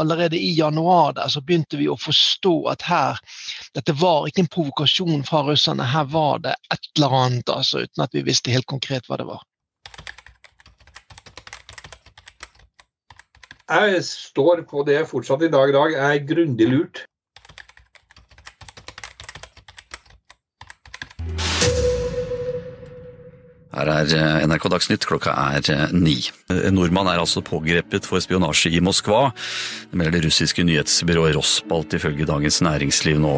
allerede i januar der, så begynte vi å forstå at her Dette var ikke en provokasjon fra russerne, her var det et eller annet, altså, uten at vi visste helt konkret hva det var. Jeg står på det fortsatt i dag i dag. Jeg er grundig lurt. Her er eh, NRK Dagsnytt, klokka er eh, ni. En nordmann er altså pågrepet for spionasje i Moskva. Det melder det russiske nyhetsbyrået Rospalt ifølge Dagens Næringsliv nå.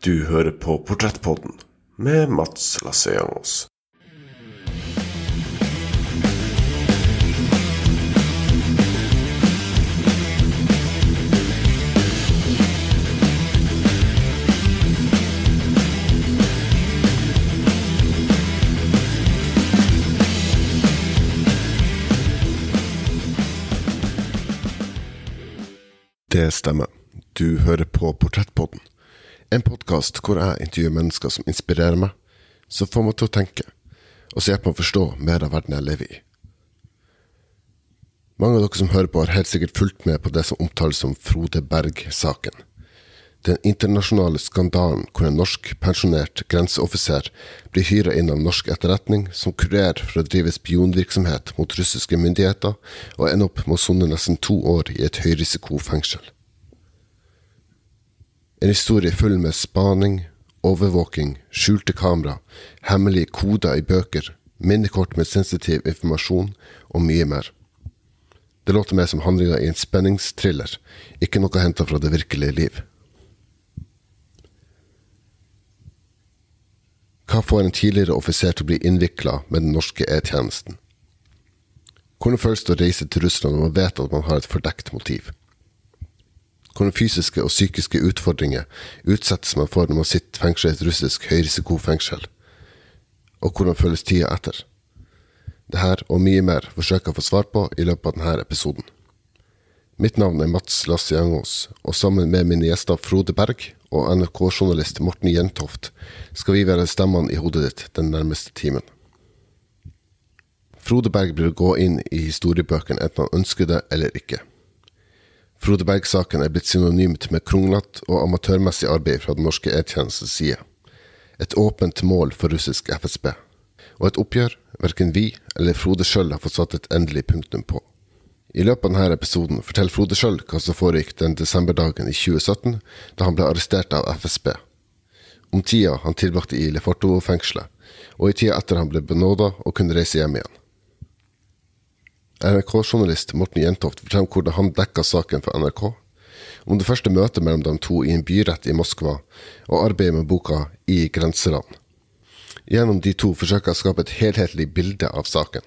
Du hører på Portrettpodden med Mats Lasseangos. Det stemmer. Du hører på Portrettpodden. En podkast hvor jeg intervjuer mennesker som inspirerer meg, som får meg til å tenke, og som hjelper meg å forstå mer av verden jeg lever i. Mange av dere som hører på, har helt sikkert fulgt med på det som omtales som Frode Berg-saken. Den internasjonale skandalen hvor en norsk pensjonert grenseoffiser blir hyra inn av norsk etterretning som kurer for å drive spionvirksomhet mot russiske myndigheter, og ender opp med å sone nesten to år i et høyrisikofengsel. En historie full med spaning, overvåking, skjulte kamera, hemmelige koder i bøker, minnekort med sensitiv informasjon og mye mer. Det låter mer som handlinga i en spenningsthriller, ikke noe henta fra det virkelige liv. Hva får en tidligere offiser til å bli innvikla med den norske E-tjenesten? Hvordan føles det å reise til Russland når man vet at man har et fordekt motiv? Hvordan fysiske og psykiske utfordringer utsettes man for når man sitter fengsla i et russisk høyrisikofengsel? Og hvordan føles tida etter? Det her og mye mer forsøker jeg å få svar på i løpet av denne episoden. Mitt navn er Mats Lasse Jangås, og sammen med mine gjester Frode Berg og NRK-journalist Morten Jentoft skal vi være stemmene i hodet ditt den nærmeste timen. Frode Berg bør gå inn i historiebøkene enten han ønsker det eller ikke. Frode Berg-saken er blitt synonymt med kronglete og amatørmessig arbeid fra den norske E-tjenestens side. Et åpent mål for russisk FSB. Og et oppgjør verken vi eller Frode sjøl har fått satt et endelig punktum på. I løpet av denne episoden forteller Frode sjøl hva som foregikk den desemberdagen i 2017, da han ble arrestert av FSB. Om tida han tilbrakte i Leforto-fengselet, og i tida etter han ble benåda og kunne reise hjem igjen. NRK-journalist Morten Jentoft forteller hvordan han dekka saken for NRK, om det første møtet mellom de to i en byrett i Moskva, og arbeidet med boka I grenseland. Gjennom de to forsøker jeg å skape et helhetlig bilde av saken,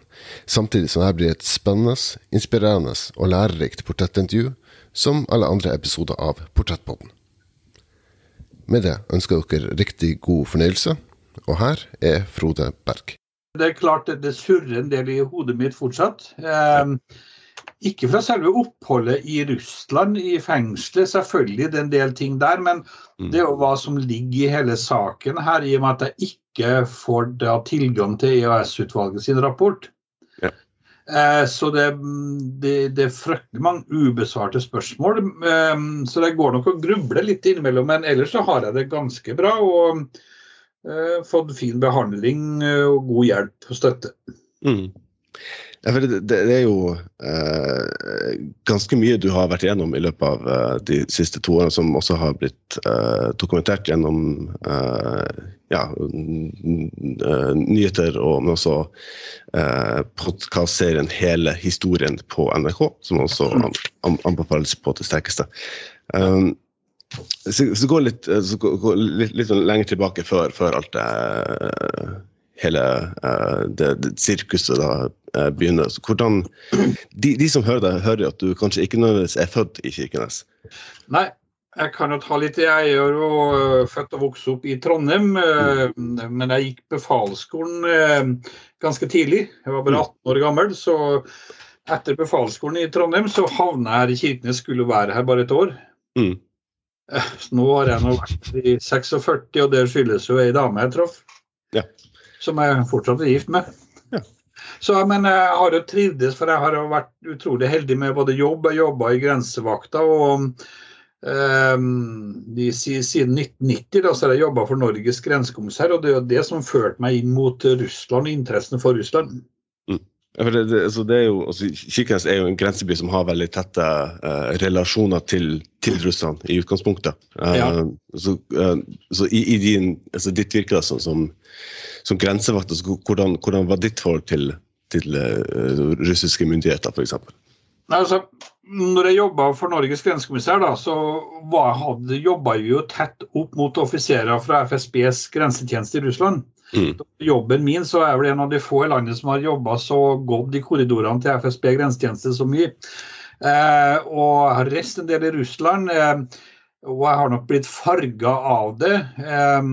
samtidig som dette blir et spennende, inspirerende og lærerikt portrettintervju, som alle andre episoder av Portrettpodden. Med det ønsker jeg dere riktig god fornøyelse, og her er Frode Berg. Det er klart det surrer en del i hodet mitt fortsatt. Eh, ikke fra selve oppholdet i Russland, i fengselet, selvfølgelig det er en del ting der. Men mm. det er jo hva som ligger i hele saken her, i og med at jeg ikke får da tilgang til EAS-utvalget sin rapport. Ja. Eh, så det, det, det, er fryktelig mange ubesvarte spørsmål. Eh, så det går nok å gruble litt innimellom, men ellers så har jeg det ganske bra. Og eh, fått fin behandling og god hjelp og støtte. Mm. Det, det, er jo eh, ganske mye du har vært igjennom i løpet av eh, de siste to årene, som også har blitt eh, dokumentert gjennom eh, ja, nyheter, og, men også eh, podkastserien Hele historien på NRK, som også anbefales på det sterkeste. Um, så, så gå litt, så gå litt, litt, lenger tilbake før, før alt det hele uh, det, det, sirkuset da uh, begynner. Så hvordan, de, de, som hører deg, hører at du kanskje ikke nødvendigvis er født i Kirkenes? Nei, jeg kan jo ta litt Jeg er jo uh, født og vokst opp i Trondheim, men jeg gikk befalsskolen ganske tidlig. Jeg var bare 18 mm. år gammel. så etter befalsskolen i Trondheim så havna jeg her i Kirkenes, skulle være her bare et år. Mm. Nå har jeg nå vært i 46, og det skyldes jo ei dame jeg traff. Ja som jeg fortsatt er gift med. Ja. Så, men jeg har jo trivdes, for jeg har jo vært utrolig heldig med både jobb. Jeg jobba i grensevakta. og um, de, Siden 1990 da, så har jeg jobba for Norges grensekommissær, og det er jo det som førte meg inn mot Russland og interessen for Russland. Det, det, altså det er jo, altså, Kirkenes er jo en grenseby som har veldig tette uh, relasjoner til, til, Russland i utgangspunktet. Uh, ja. Så, uh, så i, i, din, altså ditt virke som, som, som grensevakt, altså, hvordan, hvordan, var ditt forhold til, til russiske myndigheter f.eks.? Altså, når jeg jobba for Norges grensekommissær, da, så jobba vi jo tett opp mot offiserer fra FSBs grensetjeneste i Russland. Mm. Jobben min så er vel en av de få i landet som har jobba så godt i korridorene til FSB grensetjeneste så mye. Eh, og jeg har reist en del i Russland. Eh, og jeg har nok blitt farga av det eh,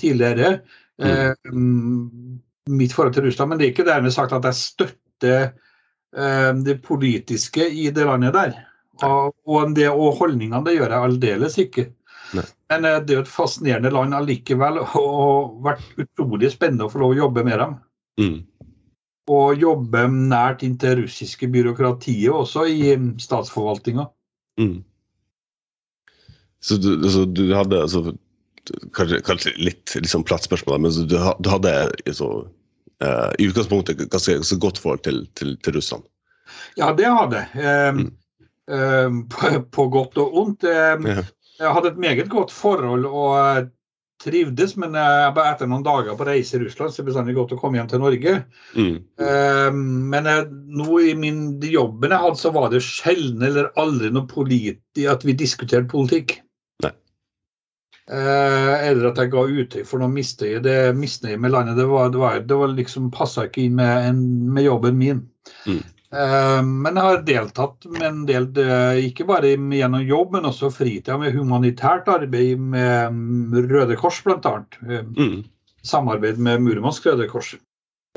tidligere. Mm. mitt forhold til Russland. Men det er ikke dermed sagt at jeg støtter eh, det politiske i det landet der. Og, og, det, og holdningene det gjør jeg aldeles ikke. Nei. Men eh, det er jo et fascinerende land allikevel, og vært utrolig spennende å få lov å jobbe med dem. Mm. Og jobbe nært inntil russiske byråkratiet også, i mm, statsforvaltninga. Mm. Så du, altså, du hadde altså, kanskje, kanskje, litt liksom platt spørsmål, men du, du hadde så, uh, i utgangspunktet ganske, ganske godt forhold til, til, til, Russland? Ja, det hadde jeg. Um, mm. um, på, på, godt og ondt. Um, ja. Jeg hadde et meget godt forhold og trivdes, men etter noen dager på reise i Russland så er det bestandig godt å komme hjem til Norge. Mm. Uh, men nå i min, de jobben jeg hadde, så var det sjelden eller aldri noe politi at vi diskuterte politikk. Nei. eller at jeg ga uttrykk for noe misnøye. Det misnøye med landet det var, det var, det var liksom passa ikke inn med, med jobben min. Mm. Eh, men jeg har deltatt med en del, ikke bare gjennom jobb, men også fritida med humanitært arbeid med Røde Kors bl.a. Eh, mm. Samarbeid med Murmansk Røde Kors.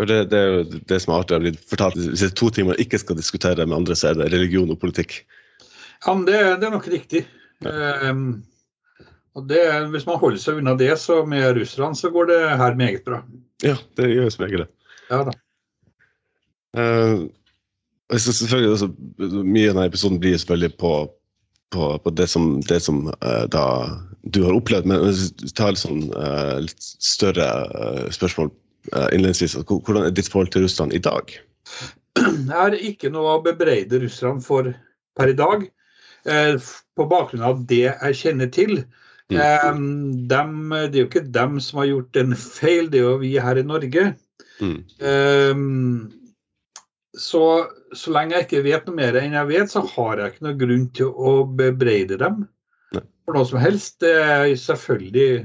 Det, det, er jo det som er artig. har blitt fortalt Hvis det to man ikke skal diskutere med andre, så er det religion og politikk. Ja, men det, det er nok riktig. Ja. Um, og det, hvis man holder seg unna det, så med russerne, så går det her meget bra. Ja, det gjør meget det. Ja da. Uh, selvfølgelig også, Mye av denne episoden blir selvfølgelig på, på, på det som, det som uh, da du har opplevd. Men hvis du tar sånn, uh, litt større uh, spørsmål innledningsvis. Hvordan er ditt forhold til Russland i dag? Jeg har ikke noe å bebreide Russland for per i dag. På bakgrunn av det jeg kjenner til. Mm. Dem, det er jo ikke dem som har gjort en feil, det er jo vi her i Norge. Mm. Um, så, så lenge jeg ikke vet noe mer enn jeg vet, så har jeg ikke noe grunn til å bebreide dem Nei. for noe som helst. Det er selvfølgelig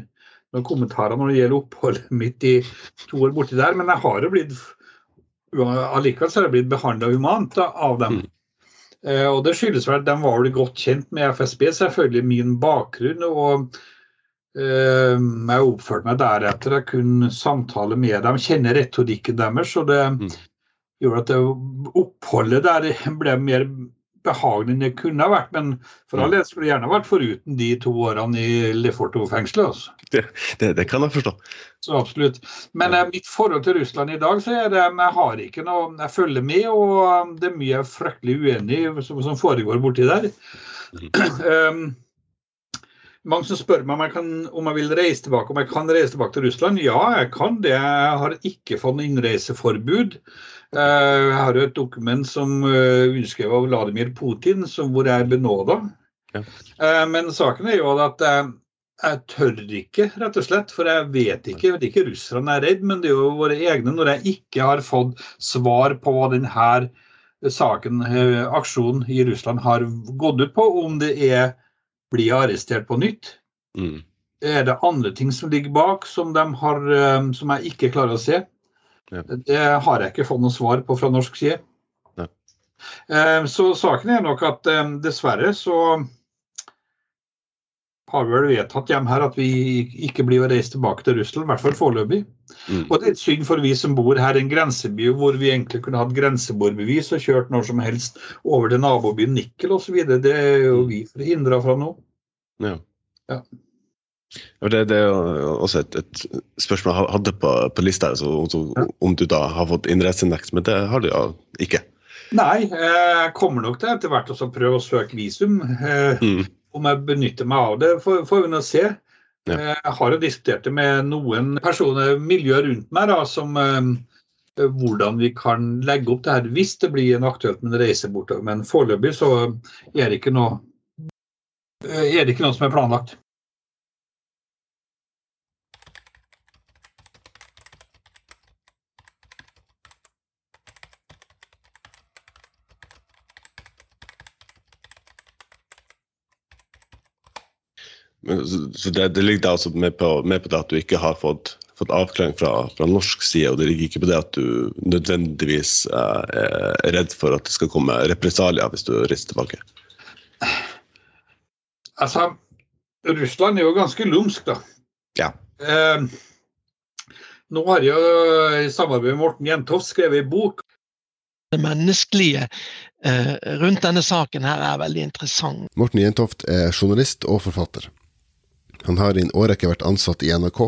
noen kommentarer når det gjelder oppholdet mitt i to år borti der, men jeg har jo blitt allikevel så har jeg blitt behandla humant av dem. Mm. Eh, og det skyldes vel at de var vel godt kjent med FSB, selvfølgelig min bakgrunn. og eh, jeg oppførte meg deretter. Jeg kunne samtale med dem, kjenne retorikken deres. og det, mm gjorde at det, oppholdet der ble mer behagelig enn det kunne ha vært. Men for all del skulle det gjerne vært foruten de to årene i Leforto-fengselet. Altså. Det, det, det, kan jeg forstå. Så absolutt. Men ja. Eh, mitt forhold til Russland i dag, så er det jeg har ikke noe Jeg følger med, og um, det er mye jeg er fryktelig uenig i som, som, foregår borti der. Mm. um, mange som spør meg om jeg, kan, om jeg vil reise tilbake, om jeg kan reise tilbake til Russland. Ja, jeg kan det. Jeg har ikke fått innreiseforbud. Eh, jeg har jo et dokument som eh, underskrevet av Vladimir Putin, som, hvor jeg er benåda. Ja. Eh, men saken er jo at jeg, jeg tør ikke, rett og slett. For jeg vet ikke. Jeg vet ikke russerne er redd, men det er jo våre egne. Når jeg ikke har fått svar på hva denne saken, aksjonen i Russland, har gått ut på, om det er blir arrestert på nytt. Mm. Er det andre ting som ligger bak, som, har, som jeg ikke klarer å se? Ja. Det har jeg ikke fått noe svar på fra norsk side. Ja. Eh, så saken er nok at eh, dessverre så har vi vel vedtatt hjem her at vi ikke blir å reise tilbake til Russland, i hvert fall foreløpig. Mm. Og det er et synd for vi som bor her i en grenseby hvor vi egentlig kunne hatt grenseboerbevis og kjørt når som helst over til nabobyen Nikkel osv. Det er jo vi forhindra fra nå. Ja. ja. Det, det, er også et, et, spørsmål jeg hadde på, på lista, altså, om du da har fått innreisenekt, men det har du ja ikke. Nei, jeg kommer nok til etter hvert å prøve å søke visum. Eh, mm. Om jeg benytter meg av det, får, får vi nå se. Ja. Eh, jeg har jo diskutert det med noen personer, miljøer rundt meg, da, som eh, hvordan vi kan legge opp det her hvis det blir en aktuelt med en reise bortover. Men foreløpig så er det ikke noe, er det ikke noe som er planlagt. Så det, det ligger altså med på, med på, det at du ikke har fått, fått avklaring fra, fra, norsk side, og det ligger ikke på det at du nødvendigvis uh, er redd for at det skal komme represalier hvis du rister tilbake? Altså, Russland er jo ganske lumsk, da. Ja. Eh, nå har jeg i samarbeid med Morten Jentoft skrevet en bok. Det menneskelige eh, rundt denne saken her er veldig interessant. Morten Jentoft er journalist og forfatter. Han har i en årrekke vært ansatt i NRK,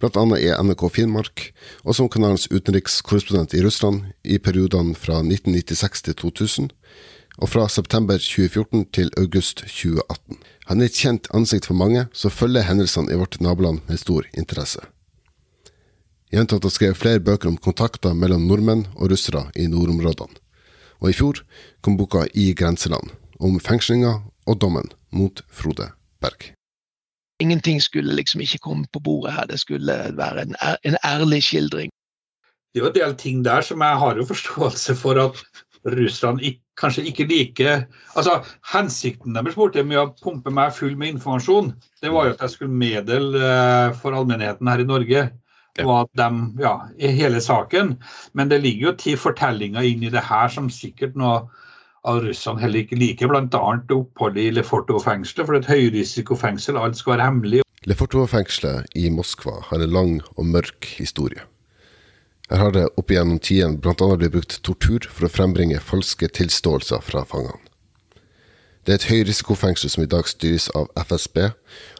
bl.a. i NRK Finnmark, og som kanalens utenrikskorrespondent i Russland i periodene fra 1996 til 2000, og fra september 2014 til august 2018. Han er et kjent ansikt for mange, som følger hendelsene i vårt naboland med stor interesse. Gjentatt har skrevet flere bøker om kontakter mellom nordmenn og russere i nordområdene, og i fjor kom boka I grenseland, om fengslinga og dommen mot Frode Berg. Ingenting skulle liksom ikke komme på bordet her, det skulle være en, en ærlig skildring. Det er jo en del ting der som jeg har jo forståelse for at Russland ikke, kanskje ikke liker Altså, Hensikten deres borte med å pumpe meg full med informasjon, det var jo at jeg skulle meddele uh, for allmennheten her i Norge og at de, ja, i hele saken. Men det ligger jo ti fortellinger inn i det her som sikkert noe av russerne heller ikke liker, bl.a. oppholdet i Lefortov-fengselet, for det er et høyrisikofengsel, alt skal være hemmelig. Lefortov-fengselet i Moskva har en lang og mørk historie. Her har det opp igjennom tidene bl.a. blitt brukt tortur for å frembringe falske tilståelser fra fangene. Det er et høyrisikofengsel som i dag styres av FSB,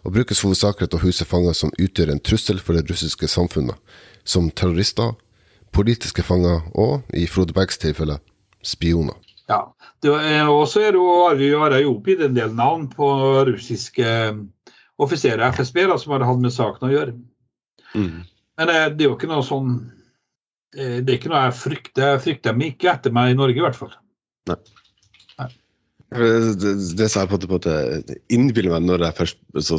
og brukes hovedsakelig til å huse fanger som utgjør en trussel for det russiske samfunnet, som terrorister, politiske fanger og, i Frode Bergs tilfelle, spioner. Ja, og så er det jo Arajopi en del navn på russiske eh, offiserer i FSB da, som har hatt med saken å gjøre. Mm. Men eh, det er jo ikke noe sånn eh, Det er ikke noe jeg frykter. Jeg frykter dem ikke etter meg i Norge, i hvert fall. Nei. Det, det som jeg på en måte innbiller meg når jeg først så,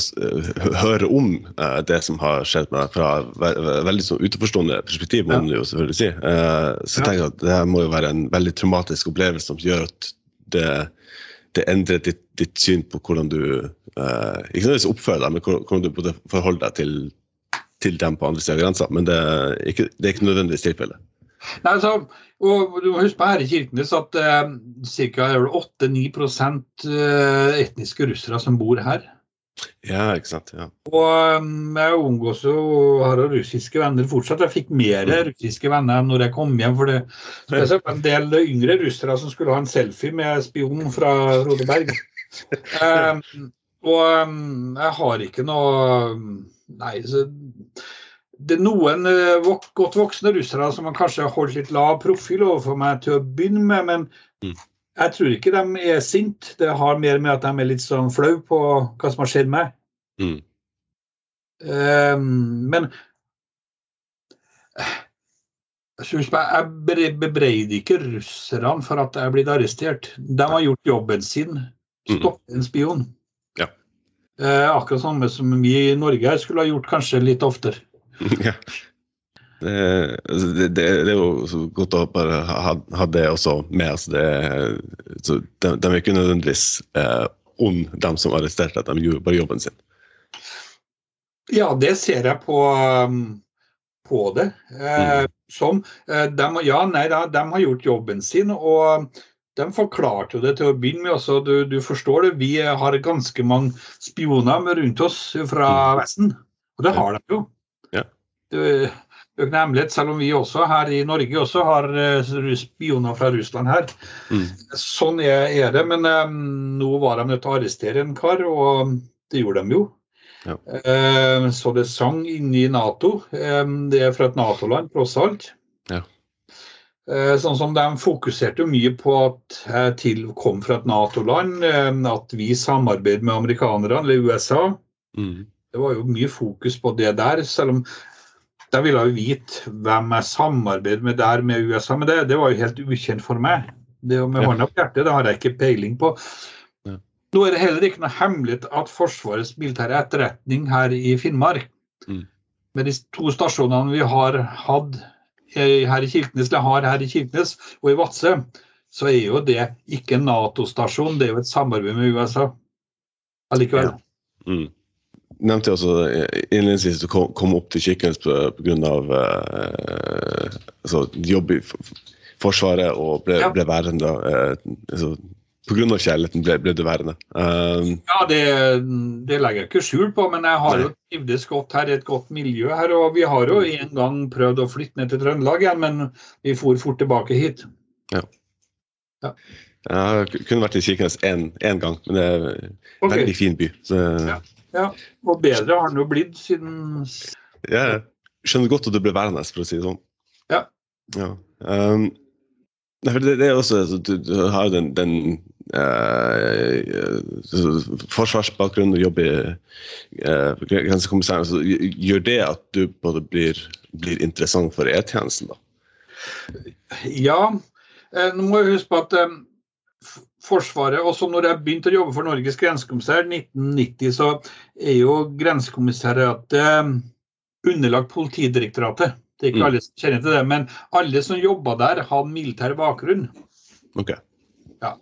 hører om uh, det som har skjedd med deg, fra ve veldig sånn utenforstående perspektiv, må man jo selvfølgelig si, uh, så tenker jeg at det må jo være en veldig traumatisk opplevelse som gjør at det, det endrer ditt, ditt, syn på hvordan du uh, Ikke nødvendigvis oppfører deg, men hvordan du forholder deg til, til dem på andre siden av grensa. Men det er ikke, det er ikke nødvendigvis tilfellet. Nei, altså, og du må huske på her i Kirkenes at eh, ca. 8-9 eh, etniske russere som bor her. Ja, ikke sant. ja. Og um, jeg omgås jo har russiske venner fortsatt. Jeg fikk mer mm. russiske venner enn når jeg kom hjem. for det, det er en del yngre russere som skulle ha en selfie med spion fra Rodeberg. um, og um, jeg har ikke noe Nei, så det er noen vok godt voksne russere som har kanskje holdt litt lav profil overfor meg til å begynne med, men mm. jeg tror ikke de er sinte. Det har mer med at de er litt sånn flau på hva som har skjedd meg. Mm. Um, men jeg bebreider ikke russerne for at jeg er blitt arrestert. De har gjort jobben sin. Stopp Stoppe en spion. Ja. Uh, akkurat samme som vi i Norge skulle ha gjort kanskje litt oftere. ja. Altså, det, det, det, er jo godt å bare ha, ha det også med. Altså det, de, de, er ikke nødvendigvis eh, ond, de som arresterte, at de gjorde bare jobben sin. Ja, det ser jeg på, um, på det. Eh, mm. Som eh, de, Ja, nei da, de har gjort jobben sin. og de forklarte jo det til å begynne med. også. du, du, forstår det, Vi har ganske mange spioner rundt oss fra mm. Vesten. Og det har de jo er hemmelighet, selv om vi også her i Norge også har eh, spioner fra Russland her. Mm. Sånn er, det. Men um, nå var de nødt til å arrestere en kar, og det gjorde de jo. Ja. Eh, så det sang inni Nato. Um, det er fra et Nato-land, tross alt. Ja. Sånn som De fokuserte mye på at jeg til kom fra et Nato-land, at vi samarbeider med amerikanerne eller USA. Mm. Det var jo mye fokus på det der, selv om de ville jo vite hvem jeg samarbeider med der med USA. Men det, det var jo helt ukjent for meg. Det med hånda på hjertet, det har jeg ikke peiling på. Nå er det heller ikke noe hemmelig at Forsvarets militære etterretning her i Finnmark, Mm. med de to stasjonene vi har hatt her i Kirkenes, eller har her i Kirkenes og i Vadsø, så er jo det ikke en Nato-stasjon, det er jo et samarbeid med USA. Allikevel. Ja. Mm. Nevnte jeg også eh, innledningsvis at du kom, kom opp til Kirkenes pga. Uh, altså, jobb i Forsvaret og ble, Ja. ble værende. Uh, altså, Pga. kjærligheten ble, ble du værende. Um, Ja, det, det legger jeg ikke skjul på, men jeg har jo trivdes godt her et godt miljø her. Og vi har jo en gang prøvd å flytte ned til Trøndelag igjen, men vi for fort tilbake hit. Ja, jeg kunne vært i Kirkenes én gang, men det er en okay. veldig fin by. Så, Ja. Ja, Og bedre har den jo blitt siden jeg skjønner godt at du ble værende, for å si det sånn. Ja. Ja. Um, det, det er også altså, Du, du har jo den, den eh, forsvarsbakgrunnen og jobber i uh, grensekommissæren. Så gjør det at du både blir, blir interessant for E-tjenesten, da? Ja, nå må jeg huske på at eh, Forsvaret, også når jeg begynte å jobbe for Norges grensekommissær i 1990, så er jo grensekommissariatet eh, underlagt Politidirektoratet. Det er ikke Mm. alle som kjenner til det, men alle som jobba der, hadde militær bakgrunn. Ok. Ja.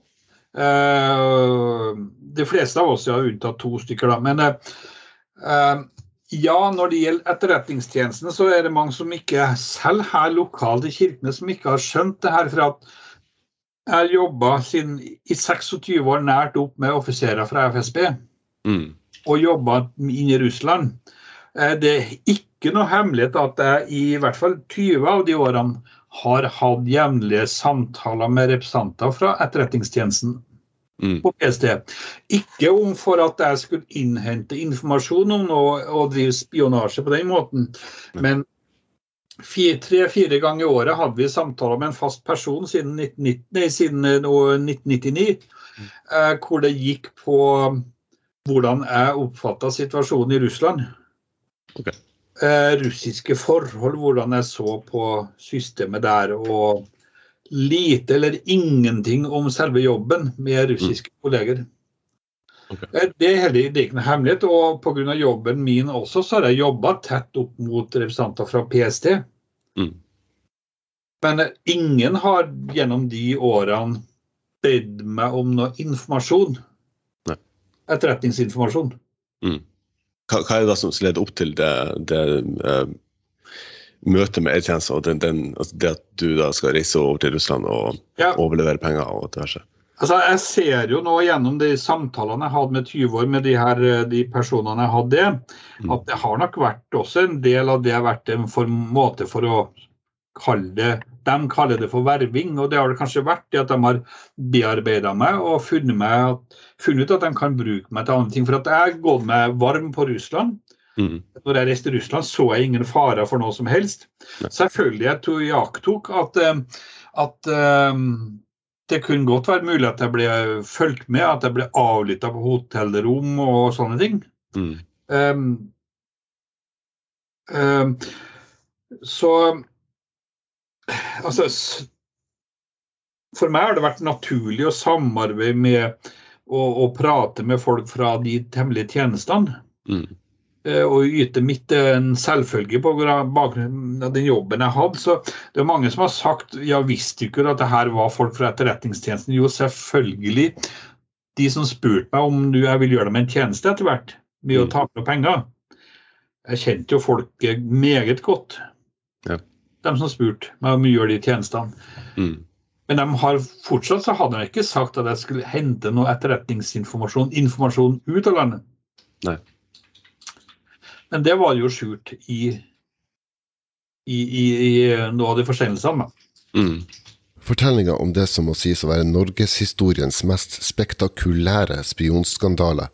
de fleste av oss har unntatt to stykker, da. Men eh, eh, ja, når det gjelder etterretningstjenesten, så er det mange som ikke, selv her lokalt i Kirkenes, som ikke har skjønt det her. For at jeg har jobba i 26 år nært opp med offiserer fra FSB, Mm. og jobba inn i Russland. Eh, Det er ikke noe hemmelighet at jeg i hvert fall 20 av de årene har hatt jevnlige samtaler med representanter fra etterretningstjenesten Mm. på PST. Ikke om for at jeg skulle innhente informasjon om noe og drive spionasje på den måten, Nei. men tre-fire ganger i året hadde vi samtaler med en fast person siden, 1990, nei, siden eh, 1999, eh, hvor det gikk på hvordan jeg oppfatta situasjonen i Russland. Okay. Eh, russiske forhold, hvordan jeg så på systemet der. og lite eller ingenting om selve jobben med russiske kolleger. Eh, Det er heller det er ikke noe hemmelighet, og pga. jobben min også, så har jeg jobba tett opp mot representanter fra PST. Mm. Men eh, ingen har gjennom de årene bedt meg om noe informasjon. Nei. Etterretningsinformasjon. Hva, hva er det da som leder opp til det, det uh, møtet med E-tjenesten og den, den, altså det at du da skal reise over til Russland og Ja. overlevere penger og diverse? Altså, jeg ser jo nå gjennom de samtalene jeg hadde med 20 år med de, her, eh, de personene jeg hadde, Mm. at det har nok vært også en del av det har vært en for, måte for å kalle det De kaller det for verving, og det har det kanskje vært det at de har bearbeida meg og funnet, meg funnet ut at de kan bruke meg til andre ting. For at jeg gått meg varm på Russland. Mm. Når jeg reiste til Russland, så jeg ingen farer for noe som helst. Selvfølgelig jeg jeg iakttok at, eh, at eh, det kunne godt være mulig at jeg ble fulgt med, at jeg ble avlytta på hotellrom og sånne ting. Mm. Um, um, så Altså For meg har det vært naturlig å samarbeide med og, og prate med folk fra de hemmelige tjenestene. Mm. Eh, Og yte mitt eh, en selvfølge på bakgrunn av den jobben jeg hadde. Så det er mange som har sagt ja, visste ikke at det her var folk fra Etterretningstjenesten? Jo, selvfølgelig. De som spurte meg om du, jeg vil gjøre dem en tjeneste etter hvert, med å Mm. ta med penger. Jeg kjente jo folket meget godt. Ja. De som spurte meg om å gjøre de tjenestene. Mm. Men de har fortsatt så hadde de ikke sagt at jeg skulle hente noe etterretningsinformasjon informasjon ut av landet. Nei. Men det var jo skjult i, i, i, i noe av de forsendelsene. Mm. Fortellinga om det som må sies å være norgeshistoriens mest spektakulære spionskandale,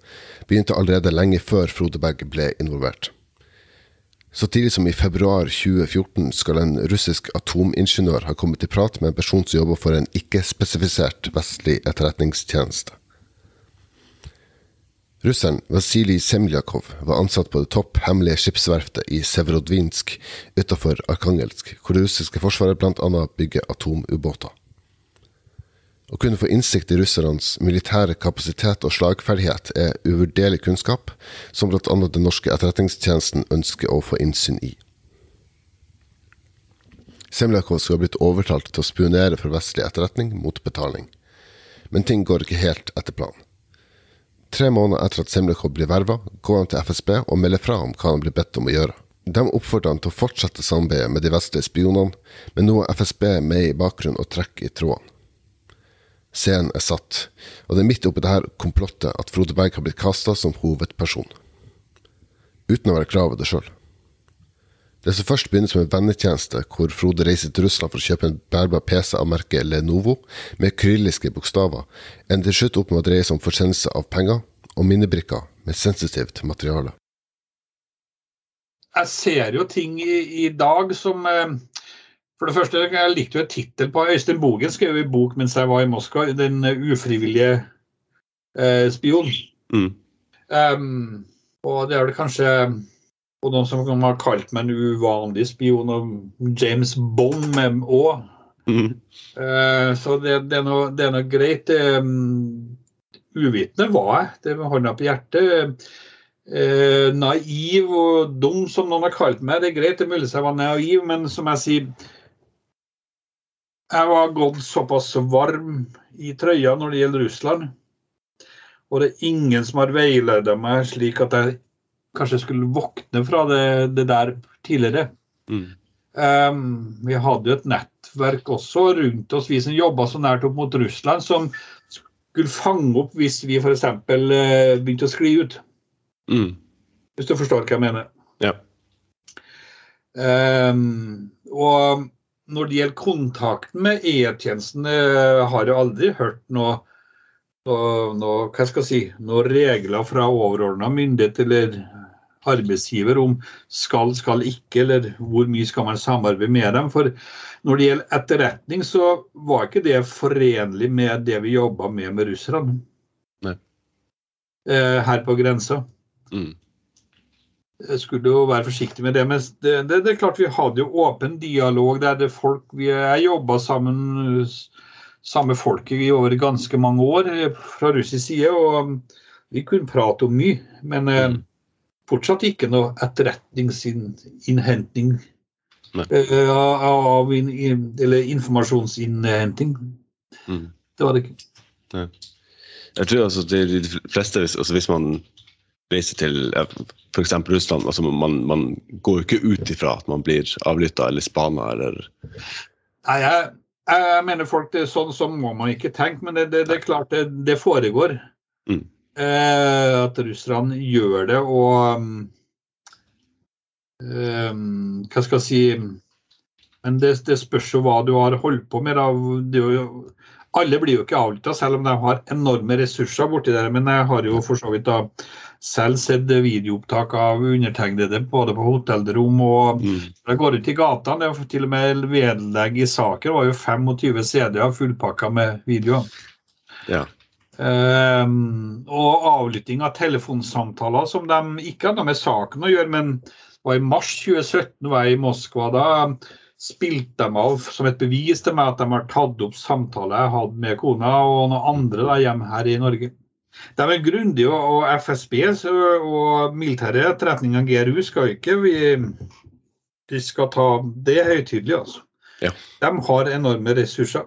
begynte allerede lenge før Frode Berg ble involvert. Så tidlig som i februar 2014 skal en russisk atomingeniør ha kommet i prat med en person som jobber for en ikke-spesifisert vestlig etterretningstjeneste. Russeren Vasilij Semljakov var ansatt på det topp hemmelige skipsverftet i Severodvinsk utenfor Arkangelsk, hvor det russiske forsvaret bl.a. bygger atomubåter. Å kunne få innsikt i russernes militære kapasitet og slagferdighet er uvurderlig kunnskap, som bl.a. den norske etterretningstjenesten ønsker å få innsyn i. Semljakov skal ha blitt overtalt til å spionere for vestlig etterretning mot betaling. Men ting går ikke helt etter planen. Tre måneder etter at Simlekov blir verva, går han til FSB og melder fra om hva han blir bedt om å gjøre. De oppfordrer han til å fortsette samarbeidet med de vestlige spionene, men nå er FSB med i bakgrunnen og trekker i trådene. Scenen er satt, og det er midt oppi dette komplottet at Frode Berg har blitt kasta som hovedperson. Uten å være klar over det sjøl. Det som først begynner som en vennetjeneste, hvor Frode reiser til Russland for å kjøpe en bærbar PC av merket Lenovo med kyrilliske bokstaver, ender til slutt opp med å dreie seg om forsendelse av penger og minnebrikker med sensitivt materiale. Jeg ser jo ting i, i dag som eh, For det første, jeg likte jo et tittel på Øystein Bogen skrev i bok mens jeg var i Moskva, 'Den ufrivillige eh, spion'. Mm. Um, og det er vel kanskje og noen som har kalt meg en uvanlig spion og James Bond med Å. Mm. Eh, så det, det, er noe, det er noe greit. Um, Uvitende var jeg, det med hånda på hjertet. Eh, naiv og dum, som noen har kalt meg. Det er greit, det er mulig jeg var naiv, men som jeg sier Jeg var gått såpass varm i trøya når det gjelder Russland. Og det er ingen som har veiledet meg slik at jeg kanskje skulle våkne fra det, det der tidligere. Mm. Um, vi hadde jo et nettverk også rundt oss, vi som jobba så nært opp mot Russland, som skulle fange opp hvis vi f.eks. Uh, begynte å skli ut. Mm. Hvis du forstår hva jeg mener. Ja. Um, og når det gjelder kontakten med E-tjenesten, uh, har jeg aldri hørt noe, noe, noe, hva skal jeg si, noen regler fra overordna myndighet eller arbeidsgiver om skal, skal ikke, eller hvor mye skal man samarbeide med dem. For når det gjelder etterretning, så var ikke det forenlig med det vi jobba med med russerne. Nei. Eh, her på grensa. Mm. Jeg skulle jo være forsiktig med det. Men det, det, det er klart vi hadde jo åpen dialog der det folk vi, Jeg jobba sammen samme folket i over ganske mange år eh, fra russisk side. Og vi kunne prate om mye. Men eh, Mm. Fortsatt ikke noe etterretningsinnhenting. Nei. eh, av in, in, eller informasjonsinnhenting. Mm. Det var det ikke. Jeg tror altså det er de fleste, hvis, altså hvis man reiser til f.eks. Russland, altså man, man går jo ikke ut ifra at man blir avlytta eller spana eller Nei, jeg, jeg mener folk det er sånn så må man ikke tenke, men det, det, det er klart det, det foregår. Mm. Eh, at russerne gjør det, og um, Hva skal jeg si Men det, det spørs jo hva du har holdt på med. Det jo, alle blir jo ikke avlytta, selv om de har enorme ressurser borti der. Men jeg har jo for så vidt da selv sett videoopptak av undertegnede både på hotellrom og mm. jeg går ut i gatene. Det til og med vedlegg i saker. Det var jo 25 CD-er fullpakka med videoer. Ja. Ehm, og avlytting av telefonsamtaler som de ikke hadde med saken å gjøre, men det var i mars 2017 var jeg i Moskva. Da spilte de av som et bevis til meg at de har tatt opp samtaler jeg hadde med kona og noen andre da, hjemme her i Norge. De er grundige, og FSB og militære etterretninger GRU skal ikke vi, de skal ta det høytidelig, altså. Ja. De har enorme ressurser.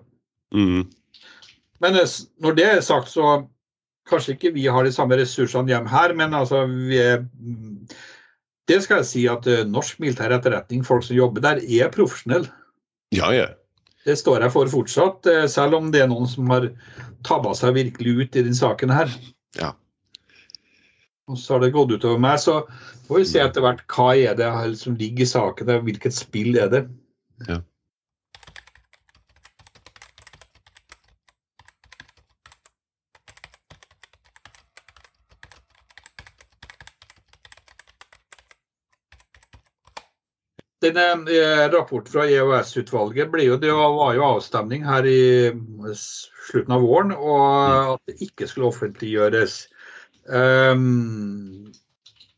Mm. Men eh, når det er sagt, så kanskje ikke vi har de samme ressursene hjemme her, men altså vi er mm, Det skal jeg si at eh, norsk militær etterretning, folk som jobber der, er profesjonelle. Ja, ja. Det står jeg for fortsatt, eh, selv om det er noen som har tabba seg virkelig ut i denne saken her. Ja. Og så har det gått utover meg, så får vi se etter hvert hva er det som ligger i saken, hvilket spill er det. Denne eh, Rapporten fra EOS-utvalget det var jo avstemning her i slutten av våren, og at det ikke skulle offentliggjøres. Um,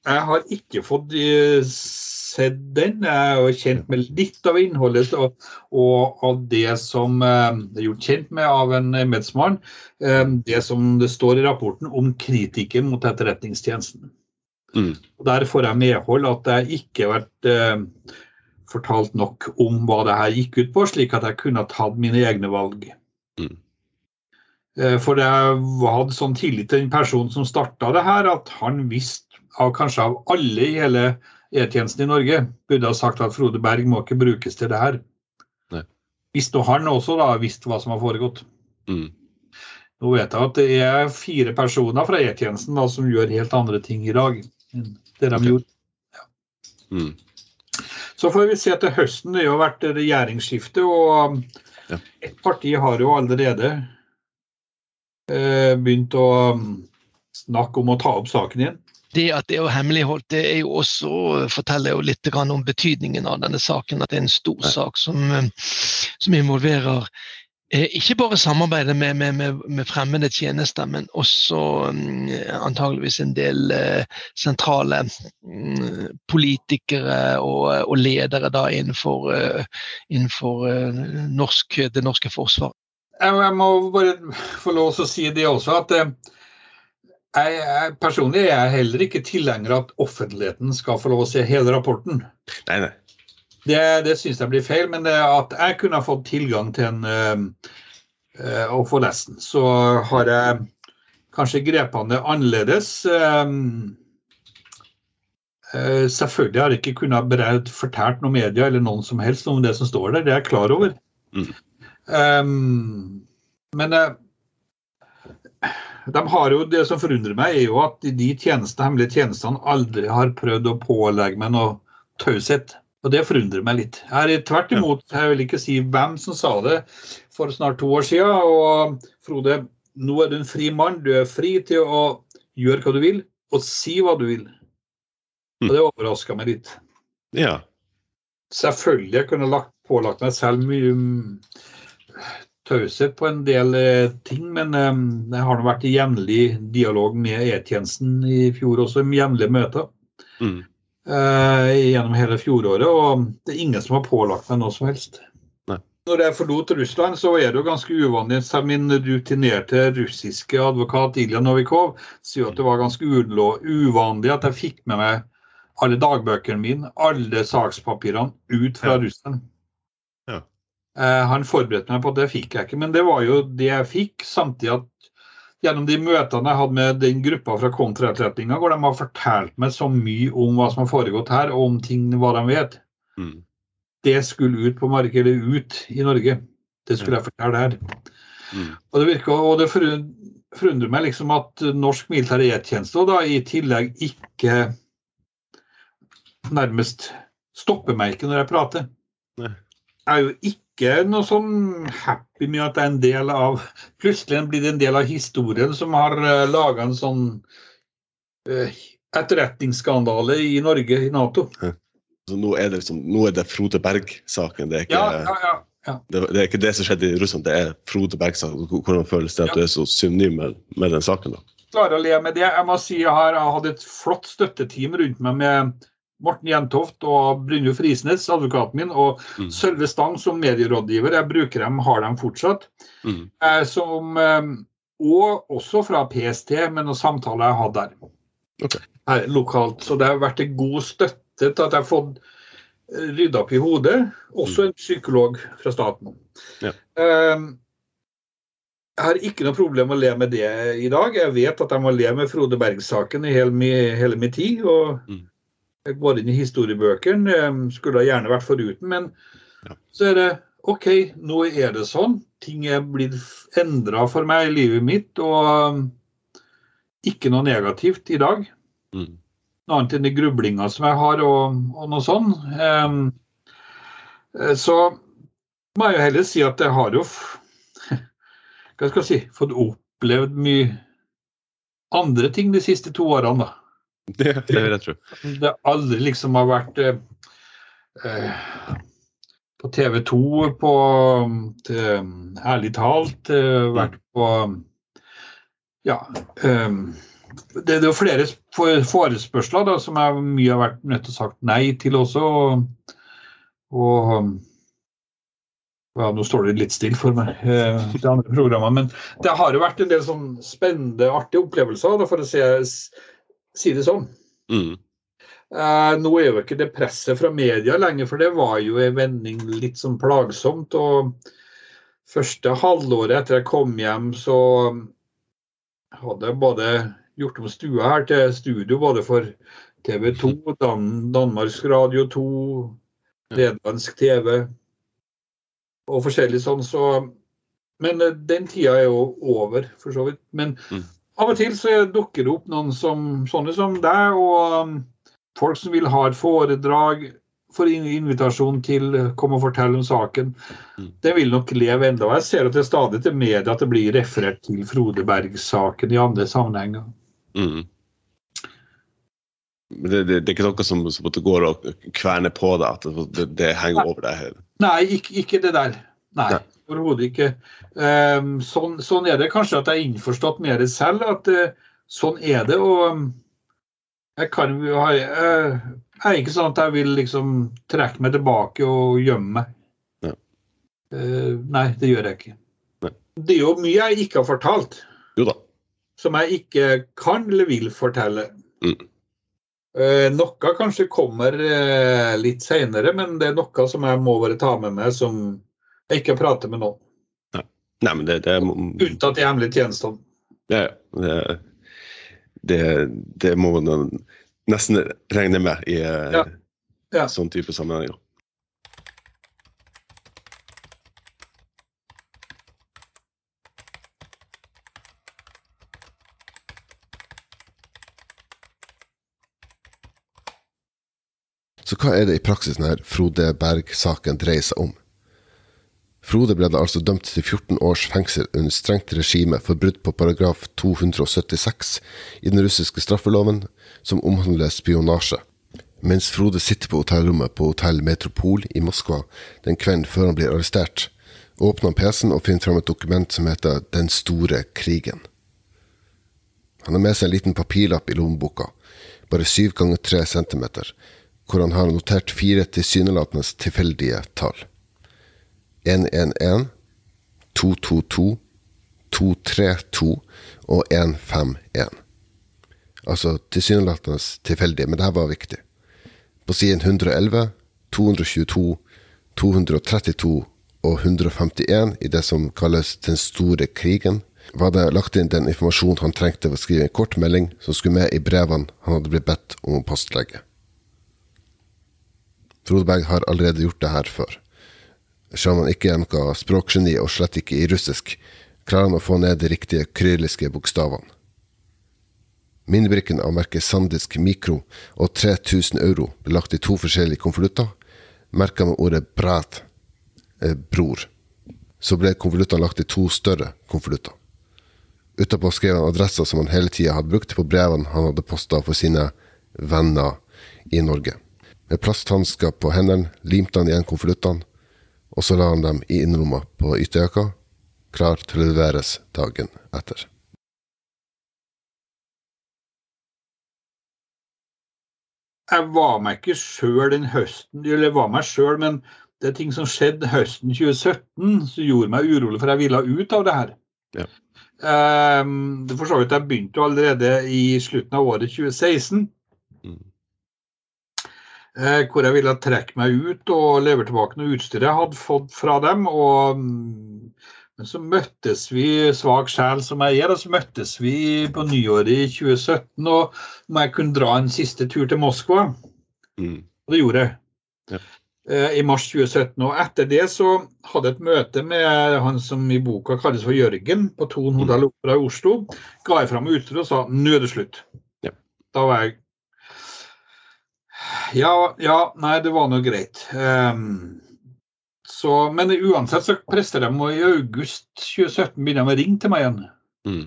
jeg har ikke fått uh, sett den. Jeg er jo kjent med litt av innholdet og, av det som uh, er gjort kjent med av en embetsmann. Um, det som det står i rapporten om kritikken mot Etterretningstjenesten. Mm. Der får jeg medhold at jeg ikke har vært fortalt nok om hva det her gikk ut på, slik at jeg kunne tatt mine egne valg. Mm. Eh, for jeg hadde sånn tillit til den personen som starta det her, at han visste av kanskje av alle i hele E-tjenesten i Norge, burde ha sagt at Frode Berg må ikke brukes til det her. Nei. Visste han også da visste hva som har foregått. Mm. Nå vet jeg at det er fire personer fra E-tjenesten som gjør helt andre ting i dag enn det de okay. gjorde. Ja. Mm. Så får vi se til høsten. Det har jo vært regjeringsskifte, og ja. et parti har jo allerede eh, begynt å mm, snakke om å ta opp saken igjen. Det at det er hemmeligholdt, det er jo også, forteller jo litt om betydningen av denne saken. At det er en stor sak som, mm, som involverer ikke bare samarbeide med, med, med, med, fremmede tjenester, men også um, antageligvis en del uh, sentrale um, politikere og, og, ledere da innenfor, uh, innenfor norsk, det norske forsvaret. Jeg må bare få lov til å si det også, at jeg, jeg, personlig er jeg heller ikke tilhenger av at offentligheten skal få lov til å se hele rapporten. Nei, nei. Det, det syns jeg blir feil, men at jeg kunne ha fått tilgang til en uh, og få lest den, så har jeg kanskje grepene det annerledes. Uh, selvfølgelig har jeg ikke kunnet fortalt noen media eller noen som helst om det som står der, det er jeg klar over. Mm. Um, men de har jo, Det som forundrer meg, er jo at de tjeneste, hemmelige tjenestene aldri har prøvd å pålegge meg noe taushet. Og det forundrer meg litt. Jeg er tvert imot, jeg vil ikke si hvem som sa det for snart to år siden. Og Frode, nå er du en fri mann. Du er fri til å gjøre hva du vil, og si hva du vil. Og det overraska meg litt. Ja. Selvfølgelig jeg kunne lagt, pålagt meg selv mye mm, taushet på en del eh, ting, men um, jeg har nå vært i jevnlig dialog med E-tjenesten i fjor også, med jevnlige møter. Mm gjennom hele fjoråret, og det er ingen som har pålagt meg noe som helst. Nei. Når jeg forlot Russland, så er det jo ganske uvanlig. Min rutinerte russiske advokat Ilja Novikov sier at det var ganske uvanlig at jeg fikk med meg alle dagbøkene mine, alle sakspapirene, ut fra ja. Russland. Ja. Uh, han forberedte meg på at det fikk jeg ikke, men det var jo det jeg fikk, samtidig at gjennom de møtene jeg hadde med den gruppa fra kontraetterretninga, hvor de har fortalt meg så mye om hva som har foregått her, og om ting hva de vet. Mm. Det skulle ut på markedet, ut i Norge. Det skulle jeg fortelle her. Mm. Og det virker, og det forundrer meg liksom at norsk militær e-tjeneste da i tillegg ikke nærmest stopper meg ikke når jeg prater. Nei. Jeg er jo ikke ikke noe sånn happy med at det er en del av Plutselig blir det en del av historien som har eh, laga en sånn uh, etterretningsskandale i Norge, i Nato. Så nå er det, liksom, nå er det Frode Berg-saken? Det, ja, ja, ja, det, det, er ikke det som skjedde i Russland, det er Frode Berg-saken. Hvordan føles det at du er så synonym med, med, den saken? da? Klarer å le med det. Jeg må si jeg har hatt et flott støtteteam rundt meg med Morten Jentoft og Brynjulf Risnes, advokaten min, og mm. Sølve Stang som medierådgiver. Jeg bruker dem, har dem fortsatt. Mm. Eh, som, eh, og også fra PST, med noen samtaler jeg har der. Okay. Her, lokalt. Så det har vært en god støtte til at jeg har fått eh, rydda opp i hodet. Også mm. en psykolog fra staten. Ja. Eh, jeg har ikke noe problem med å le med det i dag. Jeg vet at jeg må le med Frode Berg-saken i hele, hele min tid. og mm går inn i historiebøkene. skulle skulle gjerne vært foruten, men ja. så er det OK, nå er det sånn. Ting er blitt endra for meg i livet mitt, og um, ikke noe negativt i dag. Mm. Noe annet enn de grublinga som jeg har, og, og noe sånn. Um, så må jeg jo heller si at jeg har jo hva skal jeg si, fått opplevd mye andre ting de siste to årene. da. Det, det vil jeg tro. Det aldri liksom har vært eh, eh, på TV 2 på til, Ærlig talt. Eh, vært på Ja. Eh, det, det er jo flere forespørsler da, som jeg mye har vært nødt til å sagt nei til også. Og, og ja, Nå står det litt stille for meg, eh, det andre programmet. Men det har jo vært en del sånn spennende, artige opplevelser, da, for å si, si det sånn. Mm. Eh, nå er jo ikke det presset fra media lenger, for det var jo en vending litt sånn plagsomt. og Første halvåret etter jeg kom hjem, så hadde jeg både gjort om stua her til studio både for TV 2, Dan Danmarks Radio 2, nederlandsk TV og forskjellig sånn, så Men eh, den tida er jo over, for så vidt. Men mm. Av og til så dukker det opp noen som, sånne som deg, og um, folk som vil ha et foredrag, får invitasjon til å komme og fortelle om saken. Mm. Det vil nok leve enda. Jeg ser at det er stadig til media at det blir referert til Frode Berg-saken i andre sammenhenger. Mm. Det, det, det, er ikke noe som, som går og kverner på deg, at det, det henger over deg? Nei, ikke, ikke det der. Nei, Nei. Overhodet ikke. Um, sånn, sånn, er det kanskje at jeg er innforstått med det selv, at uh, sånn er det. Og um, jeg kan uh, Jeg er ikke sånn at jeg vil liksom trekke meg tilbake og gjemme meg. Ja. Uh, nei, det gjør jeg ikke. Nei. Det er jo mye jeg ikke har fortalt. Jo da. Som jeg ikke kan eller vil fortelle. Mm. Eh, noe kanskje kommer eh, litt seinere, men det er noe som jeg må bare ta med meg som ikke prate med noen. Nei, Nei men det, det er... Unntatt de hemmelige tjenestene. Ja, det, det, det, må man nesten regne med i eh, ja. Ja. sånn type sammenhenger. Så hva er det i praksis denne Frode Berg-saken dreier seg om? Frode ble da altså dømt til 14 års fengsel under strengt regime for brudd på paragraf 276 i den russiske straffeloven, som omhandler spionasje. Mens Frode sitter på hotellrommet på Hotell Metropol i Moskva den kvelden før han blir arrestert, åpner han PC-en og finner fram et dokument som heter Den store krigen. Han har med seg en liten papirlapp i lommeboka, bare syv ganger tre centimeter, hvor han har notert fire tilsynelatende tilfeldige tall. 111, 222, 232 og 151. Altså tilsynelatende tilfeldig, men dette var viktig. På siden 111, 222, 232 og 151 i det som kalles Den store krigen, var det lagt inn den informasjonen han trengte for å skrive en kort melding som skulle med i brevene han hadde blitt bedt om å postlegge. Frode Berg har allerede gjort det her før. Han ikke er noe språkgeni, og slett ikke i russisk, klarer han å få ned de riktige kyrilliske bokstavene. Minnebrikken av merket Sandisk Mikro og 3000 euro ble lagt i to forskjellige konvolutter, merka med ordet brat, eh, bror. Så ble konvoluttene lagt i to større konvolutter. Utapå skrev han adresser som han hele tida hadde brukt på brevene han hadde posta for sine venner i Norge. Med plasthansker på hendene limte han igjen konvoluttene, og så la han dem i innerlomma på ytterjakka, klar til å leveres dagen etter. Jeg var meg ikke sjøl den høsten, eller var meg sjøl, men det er ting som skjedde høsten 2017 som gjorde meg urolig, for jeg ville ut av det her. Ja. Um, det for så vidt, Jeg begynte allerede i slutten av året 2016. Mm. Eh, hvor jeg ville trekke meg ut og levere tilbake noe utstyr jeg hadde fått fra dem. Og, mm, men så møttes vi, svak sjel som jeg er, og så møttes vi på nyåret i 2017 og om jeg kunne dra en siste tur til Moskva. Mm. Og det gjorde jeg. Ja. Eh, I mars 2017. Og etter det så hadde jeg et møte med han som i boka kalles for Jørgen, på Thon mm. Hotell Opera i Oslo. Ga jeg fram utstyret og sa nå er det slutt. Ja. Da var jeg ja, ja, nei, det var nå greit. Um, så, men uansett så prester de, og i august 2017 begynner de å ringe til meg igjen. Mm.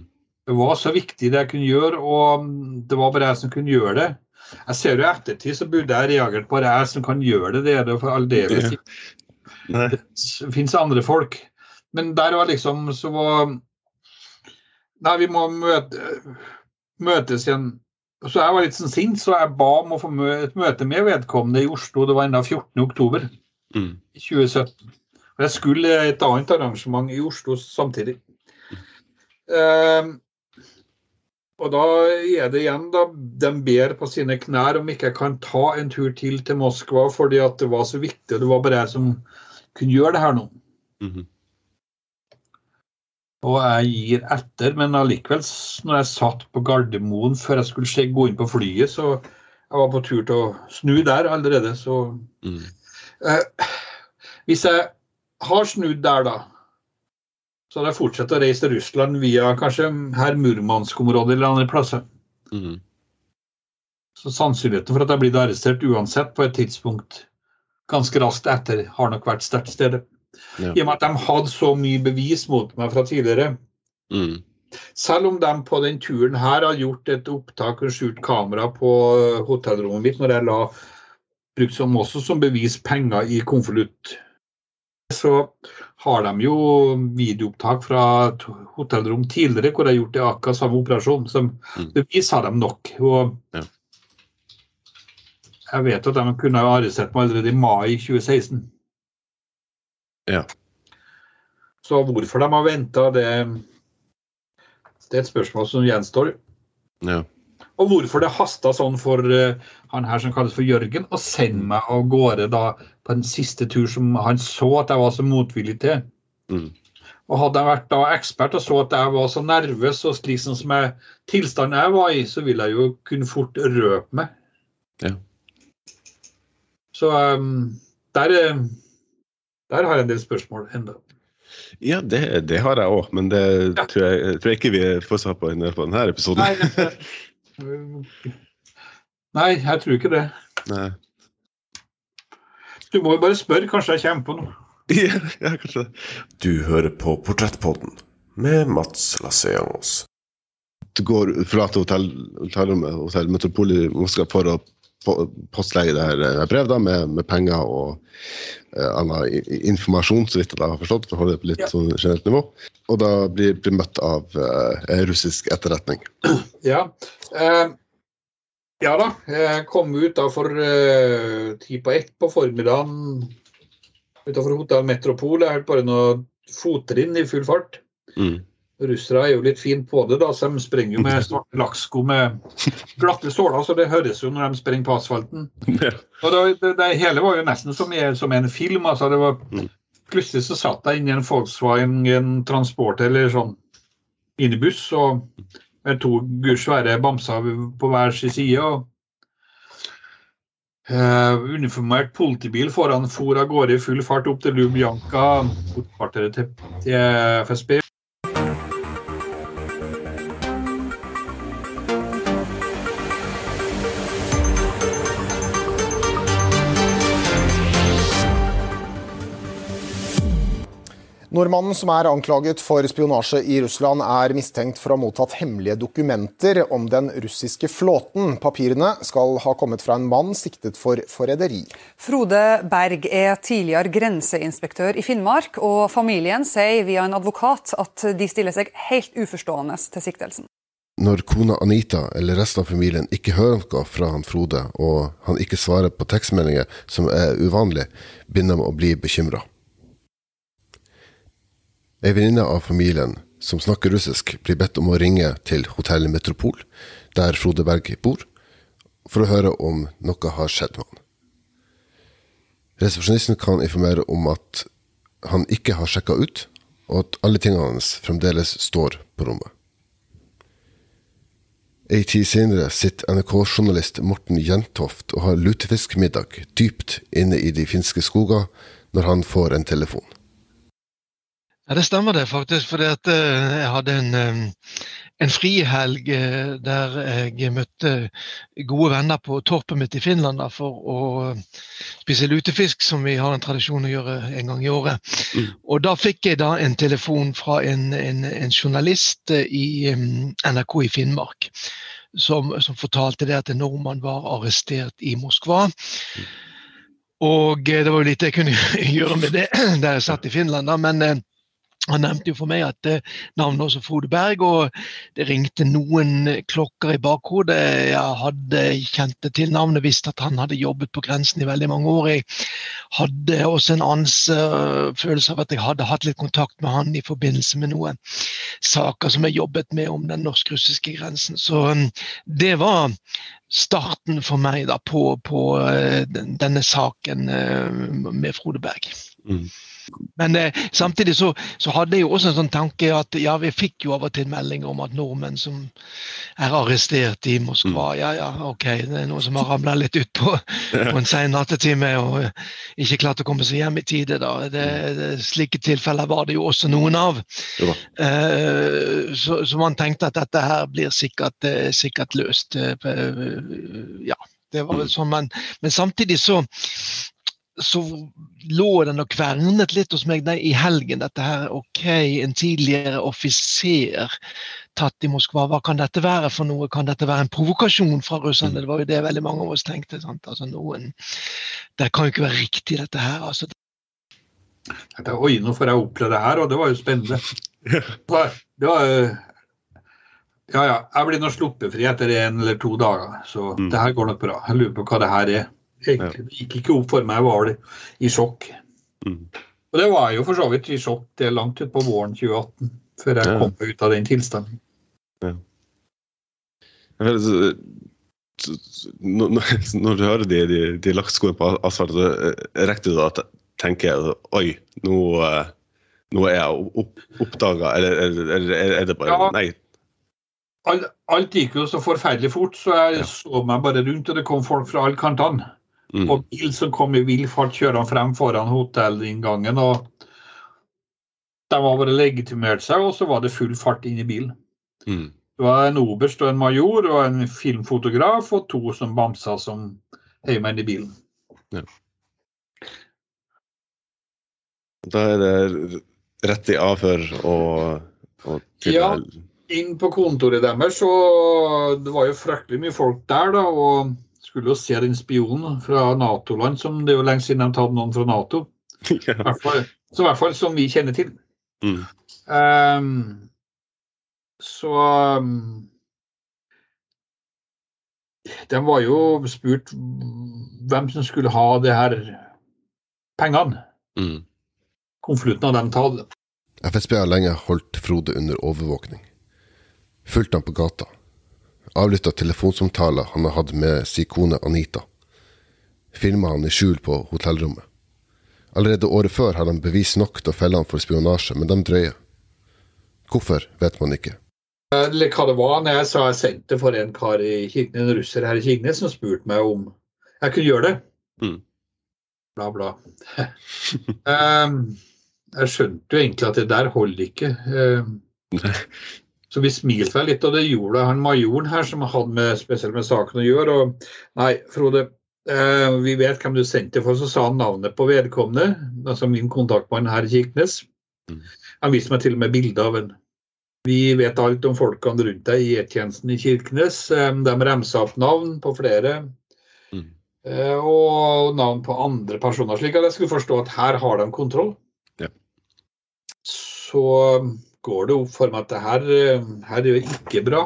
Det var så viktig det jeg kunne gjøre, og det var bare jeg som kunne gjøre det. Jeg ser jo i ettertid så burde jeg reagert på det jeg som kan gjøre det. Det er det for aldeles ikke. Det fins andre folk. Men der var liksom så var Nei, vi må møte, møtes igjen. Så jeg var litt sånn sint, så jeg ba om å få et møte med vedkommende i Oslo. Det var enda 14.10. Mm. 2017. Og jeg skulle et annet arrangement i Oslo samtidig. Um, og da er det igjen, da, de ber på sine knær om ikke jeg kan ta en tur til til Moskva fordi at det var så viktig, og det var bare jeg som kunne gjøre det her nå. Mm -hmm. Og jeg gir etter, men allikevel, når jeg satt på Gardermoen før jeg skulle gå inn på flyet, så jeg var på tur til å snu der allerede, så mm. eh, Hvis jeg har snudd der, da, så hadde jeg fortsatt å reise til Russland via kanskje her Murmansk-området eller andre plasser. Mm. Så sannsynligheten for at jeg blir arrestert uansett på et tidspunkt ganske raskt etter, har nok vært sterkt stedet. Ja. I og med at de hadde så mye bevis mot meg fra tidligere. Mm. Selv om de på den turen her har gjort et opptak og skjult kamera på hotellrommet mitt når jeg la brukt som også som bevis penger i konvolutt, så har de jo videoopptak fra hotellrom tidligere hvor de har gjort det akkurat samme operasjon. Som mm. bevis har de nok. Og ja. jeg vet at de kunne ha arrestert meg allerede i mai 2016. Ja. Så hvorfor de har venta, det, det, er et spørsmål som gjenstår. Ja. Og hvorfor det hasta sånn for uh, han her som kalles for Jørgen, å sende meg av gårde da på en siste tur som han så at jeg var så motvillig til. Mm. Og Hadde jeg vært da ekspert og så at jeg var så nervøs og slik som jeg, tilstanden jeg var i, så ville jeg jo kunne fort røpe meg. Ja. Så um, der uh, der har jeg en del spørsmål ennå. Ja, det, det, har jeg òg, men det ja. tror, jeg, tror, jeg, ikke vi får svar på, på denne episoden. Nei, Nei, jeg tror ikke det. Nei. Du må jo bare spørre, kanskje jeg kommer på noe. Ja, ja kanskje Du hører på Portrettpodden med Mats Lasseangos. Du går, forlater hotell, hotellrommet, hotell Metropol i Moskva for å postlegge det her eh, brev da, med, med, penger og uh, annen informasjon, så vidt jeg har forstått, for å holde det på litt ja. sånn generelt nivå. Og da blir, blir møtt av uh, russisk etterretning. Ja. Uh, ja da. Jeg kom ut da for ti på ett på formiddagen utenfor Hotell Metropol. Jeg hørte bare noen fottrinn i full fart. Mm. Russere er jo litt fine på det, da, så de springer jo med svarte lakksko med glatte såler, så det høres jo når de springer på asfalten. Og det, det, det hele var jo nesten som, som en film. altså det var mm. Plutselig så satt jeg inni en Volkswagen en transport eller sånn minibuss og med to svære bamser på hver sin side. og Uh, uniformert politibil foran for av gårde i full fart opp til Lubjanka, hovedkvarteret til, til FSB. Nordmannen som er anklaget for spionasje i Russland, er mistenkt for å ha mottatt hemmelige dokumenter om den russiske flåten. Papirene skal ha kommet fra en mann siktet for forræderi. Frode Berg er tidligere grenseinspektør i Finnmark, og familien sier via en advokat at de stiller seg helt uforstående til siktelsen. Når kona Anita eller resten av familien ikke hører noe fra han Frode, og han ikke svarer på tekstmeldinger, som er uvanlig, begynner de å bli bekymra. Ei venninne av familien som snakker russisk, blir bedt om å ringe til Hotell Metropol, der Frode Berg bor, for å høre om noe har skjedd med han. Resepsjonisten kan informere om at han ikke har sjekka ut, og at alle tingene hans fremdeles står på rommet. Ei tid senere sitter NRK-journalist Morten Jentoft og har lutefiskmiddag dypt inne i de finske skoger når han får en telefon. Ja, Det stemmer det faktisk. For eh, jeg hadde en, en frihelg eh, der jeg møtte gode venner på torpet mitt i Finland da, for å spise lutefisk, som vi har en tradisjon å gjøre en gang i året. Mm. Og da fikk jeg da en telefon fra en, en, en journalist i NRK i Finnmark. som, som, fortalte det at en nordmann var arrestert i Moskva. Og det var jo lite jeg kunne gjøre med det der jeg satt i Finland, da, men han nevnte jo for meg at eh, navnet også Frode Berg, og det ringte noen klokker i bakhodet. Jeg hadde kjent til navnet, visste at han hadde jobbet på grensen i veldig mange år. Jeg hadde også en ansfølelse av at jeg hadde hatt litt kontakt med han i forbindelse med noen saker som jeg jobbet med om den norsk-russiske grensen. Så um, det var starten for meg da på, på denne saken med Frode Berg. Mm. Men eh, samtidig så, så, hadde jeg jo også en sånn tanke at ja, vi fikk jo av og til meldinger om at nordmenn som er arrestert i Moskva, mm. ja ja, ok, det er noen som har ramla litt ut på, på en sein nattetime og ikke klart å komme seg hjem i tide. da. Det, det, slike tilfeller var det jo også noen av. Eh, så, så, man tenkte at dette her blir sikkert, eh, sikkert løst. Eh, ja, det var vel mm. sånn, men, men samtidig så så lå den og kvernet litt hos meg i helgen. Dette her, ok, en tidligere offiser tatt i Moskva, hva kan dette være for noe? Kan dette være en provokasjon fra russerne? Det var jo det veldig mange av oss tenkte. sant? Altså noen, Det kan jo ikke være riktig, dette her. altså. Dette, oi, nå får jeg oppleve det her, og det var jo spennende. Det var, det var ja, ja. Jeg blir nå sluppet fri etter en eller to dager, så mm. det her går nok bra. Jeg lurer på hva det her er. Egentlig. Det gikk ikke opp for meg, var det i sjokk. Mm. Og det var jeg jo for så vidt i sjokk det langt utpå våren 2018, før jeg ja. kom ut av den tilstanden. Ja. Når, når, du hører de, de, de lakkskoene på asfalt, så eh, rekker du da tenker jeg oi, nå, eh, nå er jeg opp, oppdaga, eller, eller, eller, er det bare ja. Nei. Alt, alt gikk jo så forferdelig fort, så jeg ja. så meg bare rundt, og det kom folk fra alle kantene. Mm. Og bil som kom i vill fart, kjører frem foran hotellinngangen. og De var bare legitimert seg, og så var det full fart inn i bilen. Mm. Det var en oberst og en major og en filmfotograf og to som bamsa som heiv meg inn i bilen. Ja. Da er det rett i avhør og, og til Ja, inn på kontoret deres, og det var jo fryktelig mye folk der, da. og skulle jo se den spionen fra Nato-land, som det er jo lenge siden de tatt noen fra Nato. Ja. I hvert fall, så i hvert fall som vi kjenner til. Mm. Um, så um, De var jo spurt hvem som skulle ha det her pengene. Mm. Konvolutten av dem tatt. FSB har lenge holdt Frode under overvåkning. Fulgt ham på gata avlytta telefonsamtaler han har hatt med sin kone Anita. Filma han i skjul på hotellrommet. Allerede året før har han bevis nok til å felle han for spionasje, men de drøyer. Hvorfor, vet man ikke. Eller hva det var når jeg sa jeg sendte for en kar i Kirkenes, en russer her i Kirkenes som spurte meg om jeg kunne gjøre det. Mm. Bla, bla. um, jeg skjønte jo egentlig at det der holder ikke. Um, så vi smilte vel litt, og det gjorde han majoren her, som hadde med, spesielt med saken å gjøre. og Nei, Frode, eh, vi vet hvem du sendte for, så sa han navnet på vedkommende. Altså min kontaktmann her i Kirkenes. Mm. Han viste meg til og med bilde av en. Vi vet alt om folkene rundt deg i E-tjenesten i Kirkenes. Eh, de remsa opp navn på flere. Mm. Eh, og navn på andre personer, slik at jeg skulle forstå at her har de kontroll. Ja. Så går det opp for meg at det her, eh, her er jo ikke bra.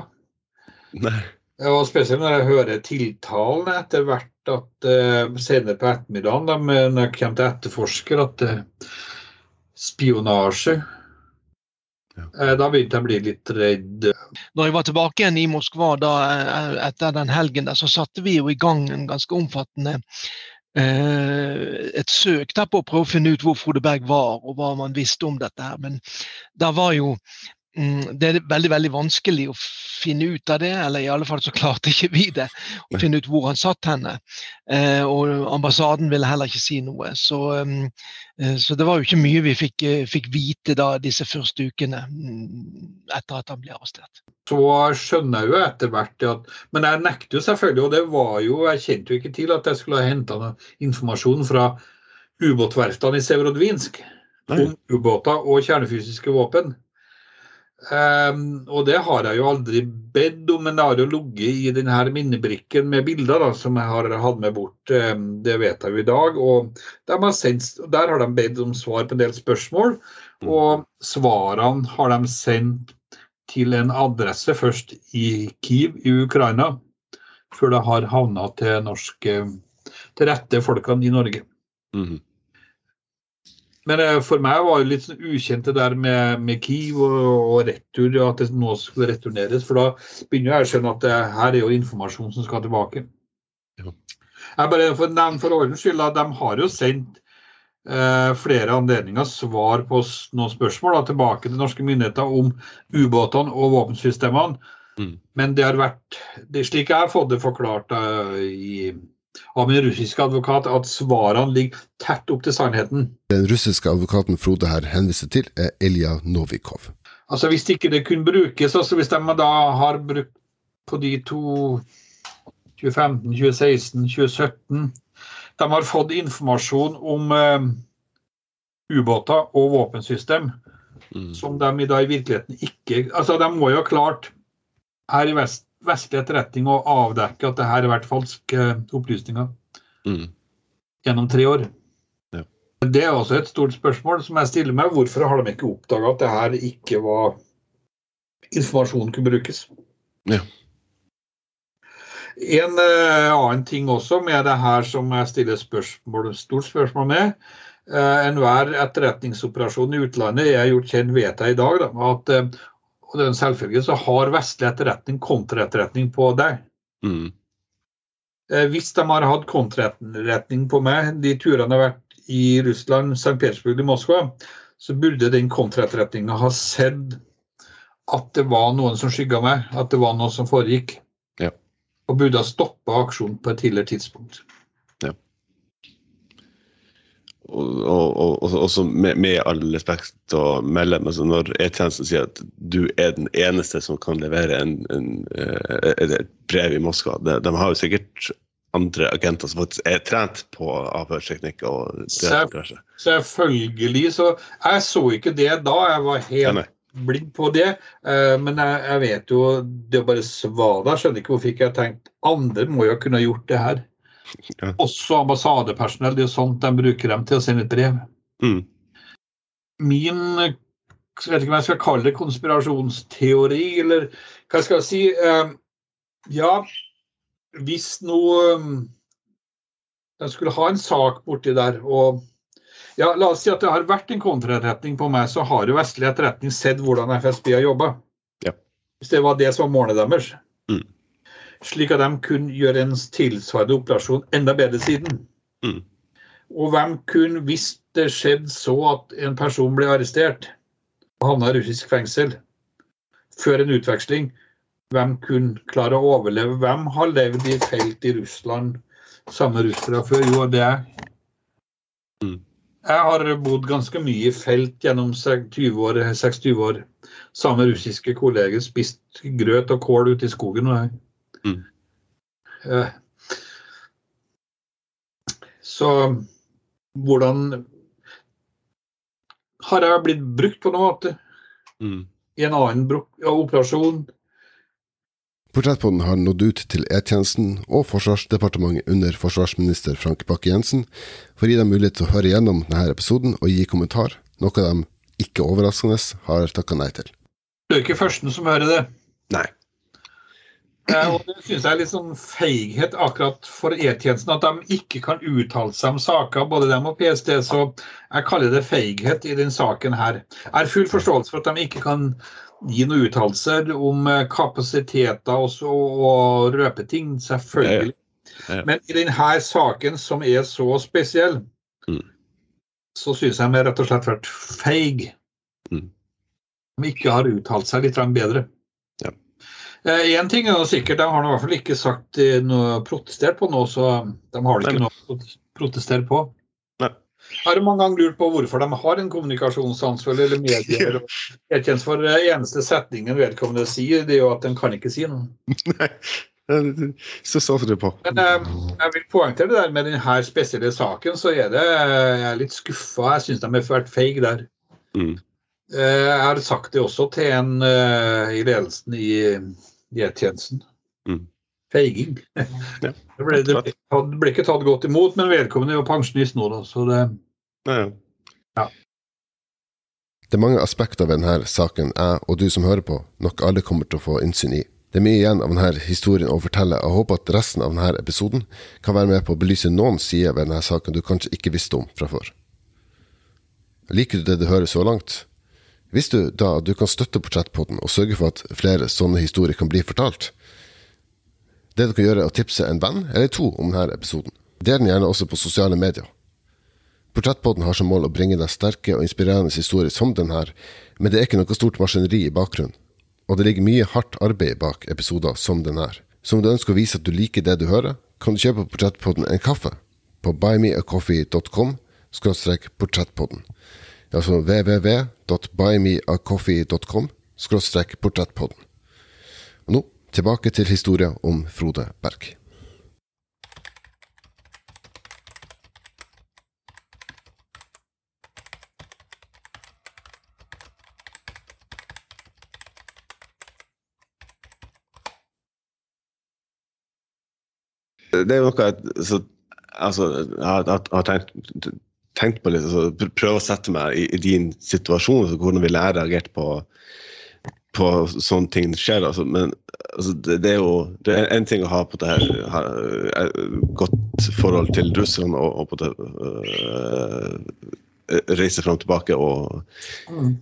Nei. Og Spesielt når jeg hører tiltalene etter hvert at uh, senere på ettermiddagen, da, når jeg kommer til etterforsker, at uh, spionasje ja. uh, Da begynte jeg å bli litt redd. Når jeg var tilbake igjen i Moskva da, etter den helgen, der, så satte vi jo i gang en ganske omfattende et søk der på å prøve å finne ut hvor Frode Berg var, og hva man visste om dette. her. Men da var jo mm, det er veldig veldig vanskelig å finne ut av det, eller i alle fall så klarte ikke vi det. Å finne ut hvor han satt henne. Eh, og ambassaden ville heller ikke si noe. Så, um, så det var jo ikke mye vi fikk, fikk vite da disse første ukene mm, etter at han ble arrestert så skjønner jeg jo etter hvert at Men jeg nekter jo selvfølgelig, og det var jo Jeg kjente jo ikke til at jeg skulle ha henta informasjon fra ubåtverftene i Severodvinsk om ubåter og kjernefysiske våpen. Um, og det har jeg jo aldri bedt om, men det har jo ligget i denne minnebrikken med bilder da, som jeg har hatt med bort. Um, det vet jeg jo i dag. Og har sendt, der har de bedt om svar på en del spørsmål. Mm. Og svarene har de sendt til en adresse først i Kiev i Ukraina, før det har havna til, norske, til rette folkene i Norge. Mm. Men eh, for meg var det litt sånn ukjent det der med, med Kiev og, og, retur, at det nå skulle returneres. For da begynner jeg å skjønne at det her er jo informasjon som skal tilbake. Ja. Jeg bare for, for ordens skyld at De har jo sendt eh, flere anledninger svar på noen spørsmål da, tilbake til norske myndigheter om ubåtene og våpensystemene. Mm. Men det har vært, det, slik jeg har fått det forklart da, i av min russiske advokat at svarene ligger tett opp til sannheten. Den russiske advokaten Frode her henviser til, er Elja Novikov. Altså Hvis ikke det kunne brukes, altså hvis de da har brukt på de to 2015, 2016, 2017 De har fått informasjon om eh, ubåter og våpensystem mm. som de i dag i virkeligheten ikke Altså, de må jo ha klart her i vest vestlig etterretning å avdekke at det her har vært falske opplysninger mm. gjennom tre år. Ja. Det er også et stort spørsmål som jeg stiller meg. Hvorfor har de ikke oppdaga at det her ikke var informasjon kunne brukes? Ja. En uh, annen ting også med det her som jeg stiller spørsmål, stort spørsmål med. Uh, Enhver etterretningsoperasjon i utlandet er gjort kjent, vet jeg i dag, da, at uh, og det er en selvfølge, så har vestlig etterretning kontraetterretning på deg. Mm. Eh, hvis de har hatt kontraetterretning på meg de turene har vært i Russland, St. Petersburg og Moskva, så burde den kontraetterretninga ha sett at det var noen som skygga meg, at det var noe som foregikk. Ja. Og burde ha stoppa aksjonen på et tidligere tidspunkt. og, og, også med, med, all respekt å melde, altså når E-tjenesten sier at du er den eneste som kan levere en, en, en, et brev i Moskva de, de, har jo sikkert andre agenter som faktisk er trent på avhørsteknikk. og det, Selvfølgelig. Så jeg så ikke det da. Jeg var helt ja, blind på det. Eh, men jeg, jeg, vet jo Det å bare svare skjønner ikke hvorfor ikke jeg har tenkt andre må jo kunne ha gjort det her. Ja. Også ambassadepersonell. Det er jo sånt de bruker dem til å sende et brev. Mm. Min jeg vet ikke hva jeg skal kalle det, konspirasjonsteori, eller hva skal jeg si eh, Ja, hvis nå eh, De skulle ha en sak borti der, og ja, La oss si at det har vært en kontraetterretning på meg, så har jo vestlig etterretning sett hvordan FSB har jobba. Ja. Hvis det var det som var målet deres. Mm slik at de kunne gjøre en tilsvarende operasjon enda bedre siden. Mm. Og hvem kunne, hvis det skjedde så at en person ble arrestert og havna i russisk fengsel før en utveksling, hvem kunne klare å overleve? Hvem har levd i felt i Russland samme russere før? Jo, det er. Mm. Jeg har bodd ganske mye i felt gjennom 20 år, 26 år. Samme russiske kolleger spist grøt og kål ute i skogen. Mm. Så hvordan Har jeg blitt brukt på noen måte? Mm. I en annen operasjon? Portrettpodden har nådd ut til E-tjenesten og Forsvarsdepartementet under forsvarsminister Frank Bakke-Jensen for å gi dem mulighet til å høre gjennom denne episoden og gi kommentar, noe de ikke overraskende har takka nei til. Du er ikke førsten som hører det. Nei. Eh, og Det synes jeg er litt sånn feighet akkurat for E-tjenesten, at de ikke kan uttale seg om saker, både dem og PST. Så jeg kaller det feighet i den saken her. Jeg har full forståelse for at de ikke kan gi noen uttalelser om eh, kapasiteter også, og røpe ting, selvfølgelig. Men i denne saken, som er så spesiell, mm. så synes jeg de rett og slett har vært feig. Mm. De ikke har uttalt seg litt bedre. Én eh, ting er sikkert, de har i hvert fall ikke sagt eh, noe protestert på noe, så de har ikke noe å protestere på. Har mange ganger lurt på hvorfor de har en kommunikasjonsansvarlig eller medier. Jeg kjenner for eh, eneste setningen vedkommende sier, det er jo at den kan ikke si noe. Nei, så satser du på. Men jeg vil poengtere det der med denne spesielle saken, så er det jeg er litt skuffa. Jeg syns de har vært feige der. Mm. Eh, jeg har sagt det også til en i ledelsen i E-tjenesten. Mm. Feiging. Ja, det, ble, det, det, ble, ikke tatt godt imot, men vedkommende er jo pensjonist nå, da, så det ja, ja. Det er mange aspekter ved denne saken jeg og du som hører på, nok alle kommer til å få innsyn i. Det er mye igjen av denne historien å fortelle, og jeg håper at resten av denne episoden kan være med på å belyse noen sider ved denne saken du kanskje ikke visste om fra før. Liker du det du hører så langt? Hvis du da at du kan støtte Portrettpodden og sørge for at flere sånne historier kan bli fortalt? Det du kan gjøre, er å tipse en venn eller to om denne episoden. Del den gjerne også på sosiale medier. Portrettpodden har som mål å bringe deg sterke og inspirerende historier som denne, men det er ikke noe stort maskineri i bakgrunnen. Og det ligger mye hardt arbeid bak episoder som denne. Så om du ønsker å vise at du liker det du hører, kan du kjøpe Portrettpodden en kaffe på buymeacoffee.com portrettpodden altså www.buymeacoffee.com portrettpodden. Tilbake til historien om Frode Berg. Det er noe så, altså, jeg har tenkt tenkt på litt, altså, prøve å sette meg i, i din situasjon, hvordan ville jeg reagert på, på sånne ting skjer. Altså, men altså, det, det, er jo det er en ting å ha på det her ha, godt forhold til Russland og, og på det uh, reise fram og tilbake og mm.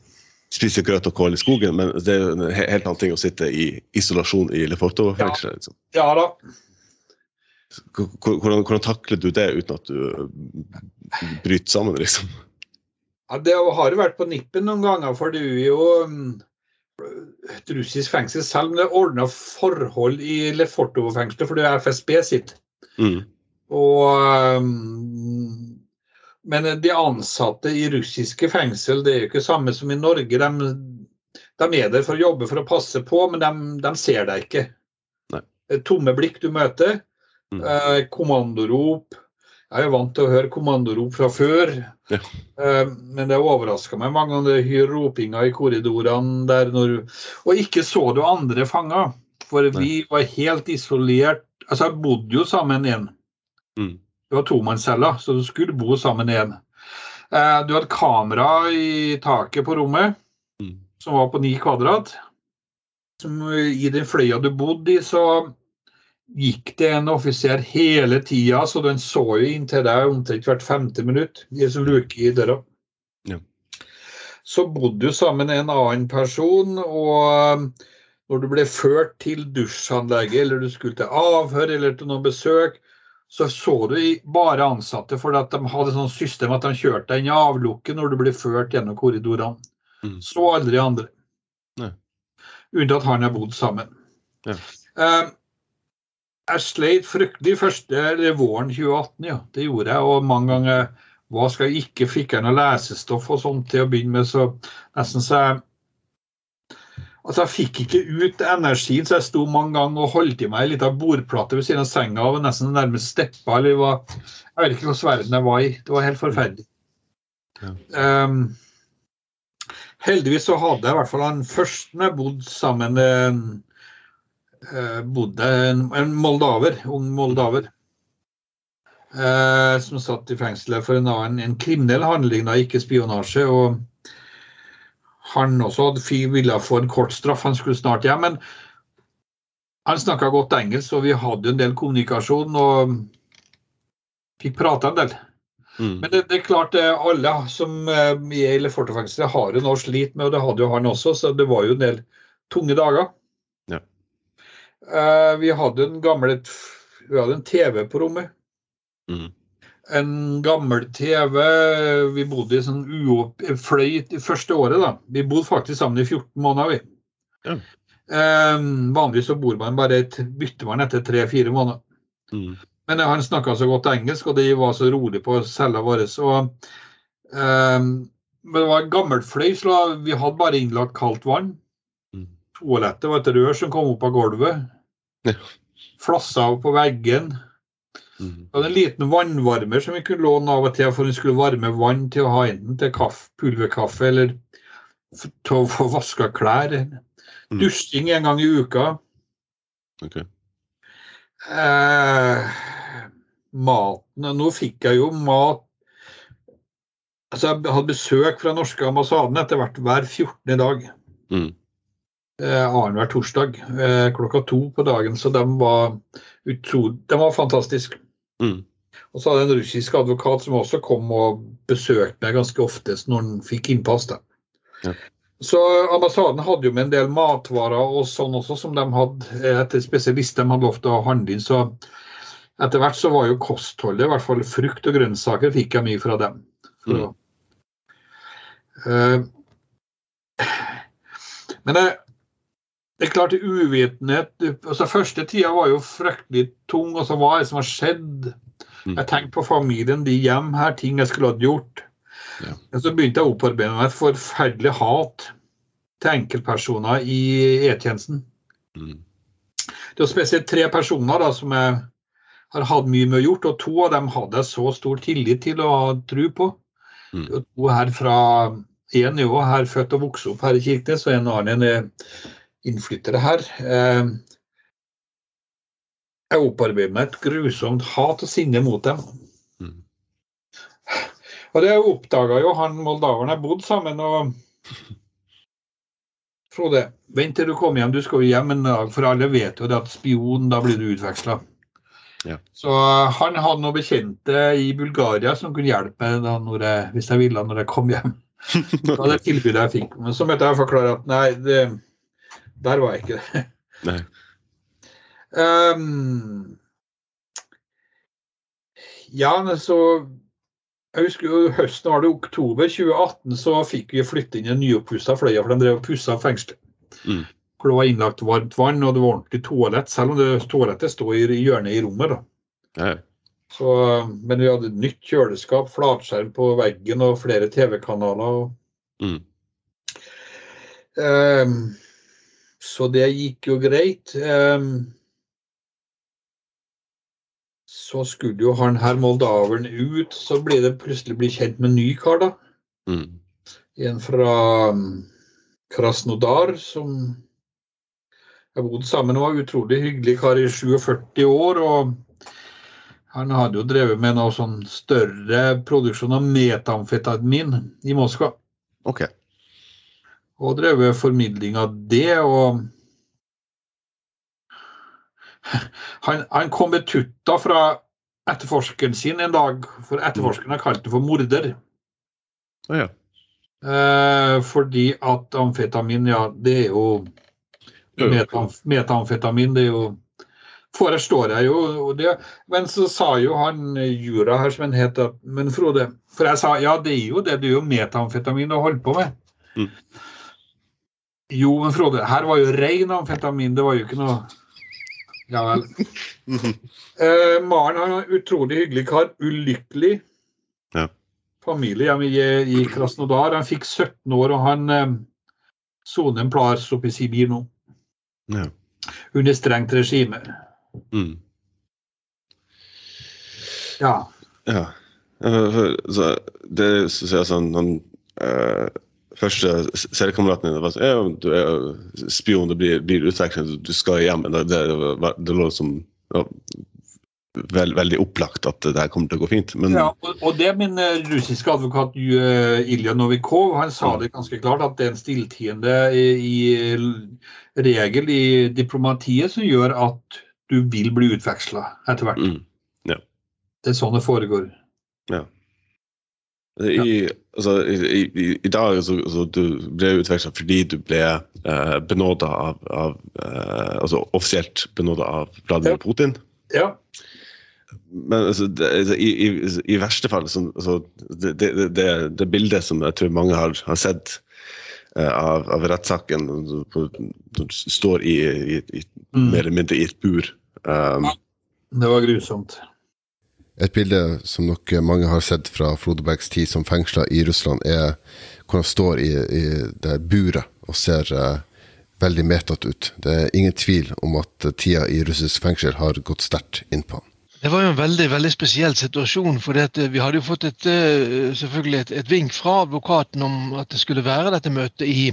spise grøt og kål i skogen, men det er jo en helt annen ting å sitte i isolasjon i Leforto-fengselet. Liksom. Ja. ja da. Hvordan, hvordan, takler du det uten at du bryter sammen, liksom? Ja, Det har vært på nippen noen ganger, for du er jo mm, et russisk fengsel, selv om det er ordna forhold i Lefortovo-fengselet, for det er FSB sitt. Mm. Og, um, men de ansatte i russiske fengsel det er jo ikke samme som i Norge. De, de er der for å jobbe for å passe på, men de, de ser deg ikke. Nei. Tomme blikk du møter. Mm. Eh, kommandorop. Jeg er vant til å høre kommandorop fra før, ja. eh, men det overraska meg mange ganger, det ropinga i korridorene der når Og ikke så du andre fanger, for Nei. vi var helt isolert. Altså, jeg bodde jo sammen igjen. Mm. Det var tomannsceller, så du skulle bo sammen igjen. Eh, du hadde kamera i taket på rommet, mm. som var på ni kvadrat. Som, I den fløya du bodde i, så gikk det en offiser hele tida, så den så jo inntil deg omtrent hvert femte minutt. De en luke i døra. Ja. Så bodde du sammen med en annen person, og um, når du ble ført til dusjanlegget, eller du skulle til avhør eller til noen besøk, så så du bare ansatte, for at de hadde sånn system at de kjørte deg inn i avlukket når du ble ført gjennom korridorene. Mm. Så aldri andre. Unntatt han har bodd sammen. Ja. Um, jeg sleit fryktelig første eller våren 2018, ja. Det gjorde jeg. Og mange ganger hva skal jeg ikke fikk jeg noe lesestoff og sånt til å begynne med, så nesten så jeg Altså, jeg fikk ikke ut energien, så jeg sto mange ganger og holdt i meg ei lita bordplate ved siden av senga og nesten nærmest steppa. eller var, Jeg vet ikke hvordan verden jeg var i. Det var helt forferdelig. Ja. Um, heldigvis så hadde jeg i hvert fall han første jeg bodde sammen med bodde en, en moldaver, ung moldaver. Eh, som satt i fengselet for en annen en kriminell handling, da, ikke spionasje. og Han også hadde ville få en kort straff, han skulle snart hjem. men han snakka godt engelsk, og vi hadde en del kommunikasjon og fikk prata en del. Mm. Men det, det, er klart, alle som er i Leforte-fengselet har jo nå slit med, og det hadde jo han også, så det var jo en del tunge dager. Uh, vi hadde en gammel vi hadde en TV på rommet. Mm. En gammel TV. Vi bodde i sånn uopp... Fløy første året, da. Vi bodde faktisk sammen i 14 måneder, vi. Ja. Uh, vanligvis så bor man bare et, bytter man etter tre-fire måneder. Mm. Men han snakka så godt engelsk, og de var så rolig på cella vår. Så uh, men det var en gammelt fløy, så vi hadde bare innlagt kaldt vann. Toalettet var et rør som kom opp av gulvet. Flassa av på veggen. Mm. Var en liten vannvarmer som vi kunne låne av og til for vi skulle varme vann til å ha enten til kaffe, pulverkaffe eller til å få vaska klær. Mm. Dusting en gang i uka. Ok. Eh, maten Nå fikk jeg jo mat Altså, jeg hadde besøk fra norske ambassaden etter hvert hver 14. dag. Mm. Eh, Annenhver torsdag eh, klokka to på dagen. Så de var, utro, de var fantastiske. Mm. Og så hadde jeg en russisk advokat som også kom og besøkte meg ganske oftest når han fikk innpass. Ja. Så ambassaden hadde jo med en del matvarer og sånn også, som de hadde etter spesialist de hadde lov til å handle inn. Så etter hvert så var jo kostholdet, i hvert fall frukt og grønnsaker, fikk jeg mye fra dem. For Mm. Eh, men det, det er klart uvitenhet altså Første tida var jo fryktelig tung. og så Hva er det som har skjedd? Mm. Jeg tenkte på familien, de hjem her, ting jeg skulle ha gjort. Ja. Men så begynte jeg å opparbeide meg et forferdelig hat til enkeltpersoner i E-tjenesten. Mm. Det er spesielt tre personer da, som jeg har hatt mye med å gjort, og to av dem hadde jeg så stor tillit til og tro på. Mm. Er to her fra En er jo her født og vokst opp her i Kirkenes, og en annen er innflyttere her. Eh, Jeg opparbeider meg et grusomt hat og sinne mot dem. Mm. Og det oppdaga jo han moldaveren jeg bodde sammen og Frode, vent til du kommer hjem, du skal jo hjem en dag, for alle vet jo det at spion, da blir du utveksla. Ja. Så uh, han hadde noen bekjente i Bulgaria som kunne hjelpe meg jeg, hvis jeg ville når jeg kom hjem. Det var det tilbudet jeg fikk. Men så måtte jeg forklare at nei, det, der var jeg ikke. Nei. Um, ja, så Jeg husker jo høsten var det oktober 2018, så fikk vi flytte inn en nyoppussa Fløya, for de drev og pussa fengselet. Mm. Hvor det var innlagt varmt vann, og det var ordentlig toalett, selv om det toalettet sto i hjørnet i rommet. da. Ja. Så, men vi hadde nytt kjøleskap, flatskjerm på veggen og flere TV-kanaler. og Mm. Ehm, så det gikk jo greit. Ehm, så skulle jo han her moldaveren ut, så ble det plutselig bli kjent med en ny kar, da. Mm. En fra um, Krasnodar som jeg bodde sammen med. var Utrolig hyggelig kar i 47 år. og Han hadde jo drevet med noe sånn større produksjon av metamfetamin i Moskva. Ok. Og drevet formidling av det. og han, han kom med tutta fra etterforskeren sin en dag, for etterforskeren har kalt det for morder. Å ja. Eh, fordi at amfetamin, ja, det er jo Jo, jo. metamf Metamfetamin, det er jo Forestår jeg jo, det, men så sa jo han Jura her, som han het, Men Frode For jeg sa ja, det er jo det, det er jo metamfetamin du holder på med. Mm. Jo, men Frode, her var jo rein amfetamin, det var jo ikke noe Ja vel. Eh, Maren han er en utrolig hyggelig kar. Ulykkelig. Ja. Familie hjemme i, i Krasnodar. Han fikk 17 år, og han eh, soner en plass oppe i Sibir nå. Ja. Under strengt regime. Mm. Ja. Ja. Så det syns jeg jeg sånn han, eh, Første seriekameraten min var sånn ja, Du er spion, det blir, blir utveksling, du skal hjem. Det, det, det lå som ja, vel, veldig opplagt at det her kommer til å gå fint. Men ja og, og det min eh, russiske advokat eh, Ilja Novikov han sa det ganske klart, at det er en stilltiende i, i regel i diplomatiet som gjør at du vil bli utveksla etter hvert. mm, Det er sånn det foregår. Ja. i, altså, i, i, i dag så, så du ble utveksla fordi du ble eh, benåda av, av eh, Altså offisielt benåda av Vladimir Ja. Putin. Ja. Men altså, det, altså, i, i, i verste fall så, så det, det, det, det bildet som jeg tror mange har, har sett eh, av, av rettssaken, som står i, i, i, Mm. mer eller mindre i et bur um, Det var grusomt. Et bilde som nok mange har sett fra Frode Bergs tid som fengsla i Russland, er hvor han står i, i det buret og ser uh, veldig medtatt ut. Det er ingen tvil om at tida i russisk fengsel har gått sterkt innpå han. Det var jo en veldig veldig spesiell situasjon. for Vi hadde jo fått et, eh, selvfølgelig et, et, vink fra advokaten om at det skulle være dette møtet i,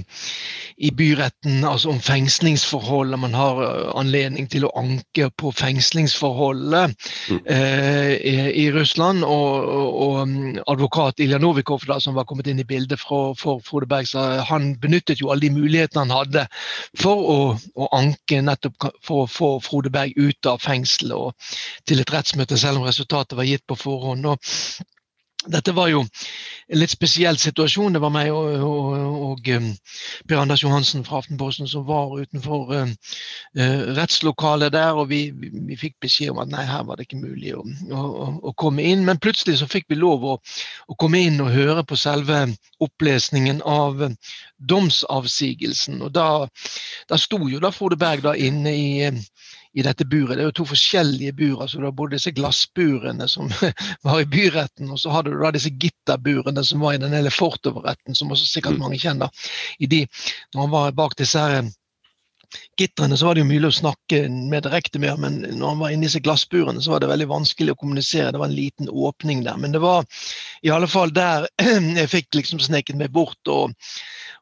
i byretten, altså om fengslingsforholdet. Man har eh, anledning til å anke på fengslingsforholdet mm. eh, i, i, Russland. Og, og, og, mm, advokat Ilja Novikov, da, som var kommet inn i bildet for, for Frode Berg, han benyttet jo alle de mulighetene han hadde for å, å anke nettopp for å få Frode Berg ut av fengselet og til et rettsmøte, selv om resultatet var gitt på forhånd. Og dette var jo en litt spesiell situasjon. Det var meg og, og, og um, Per Anders Johansen fra Aftenposten som var utenfor uh, uh, rettslokalet der. Og vi, vi, fikk beskjed om at nei, her var det ikke mulig å, å, å komme inn. Men plutselig så fikk vi lov å, å, komme inn og høre på selve opplesningen av domsavsigelsen. Og da, da sto jo da Frode Berg da inne i i dette buret. Det er jo to forskjellige bur. altså Du har både disse glassburene som var i byretten, og så hadde du da disse gitterburene som var i den hele Fortover-retten, som også sikkert mm. mange kjenner. I de, når han var bak disse her eh, gitterne så var det jo mulig å snakke med direkte med men når han var inne i disse glassburene, så var det veldig vanskelig å kommunisere. Det var en liten åpning der. Men det var i alle fall der jeg fikk liksom sneket meg bort og,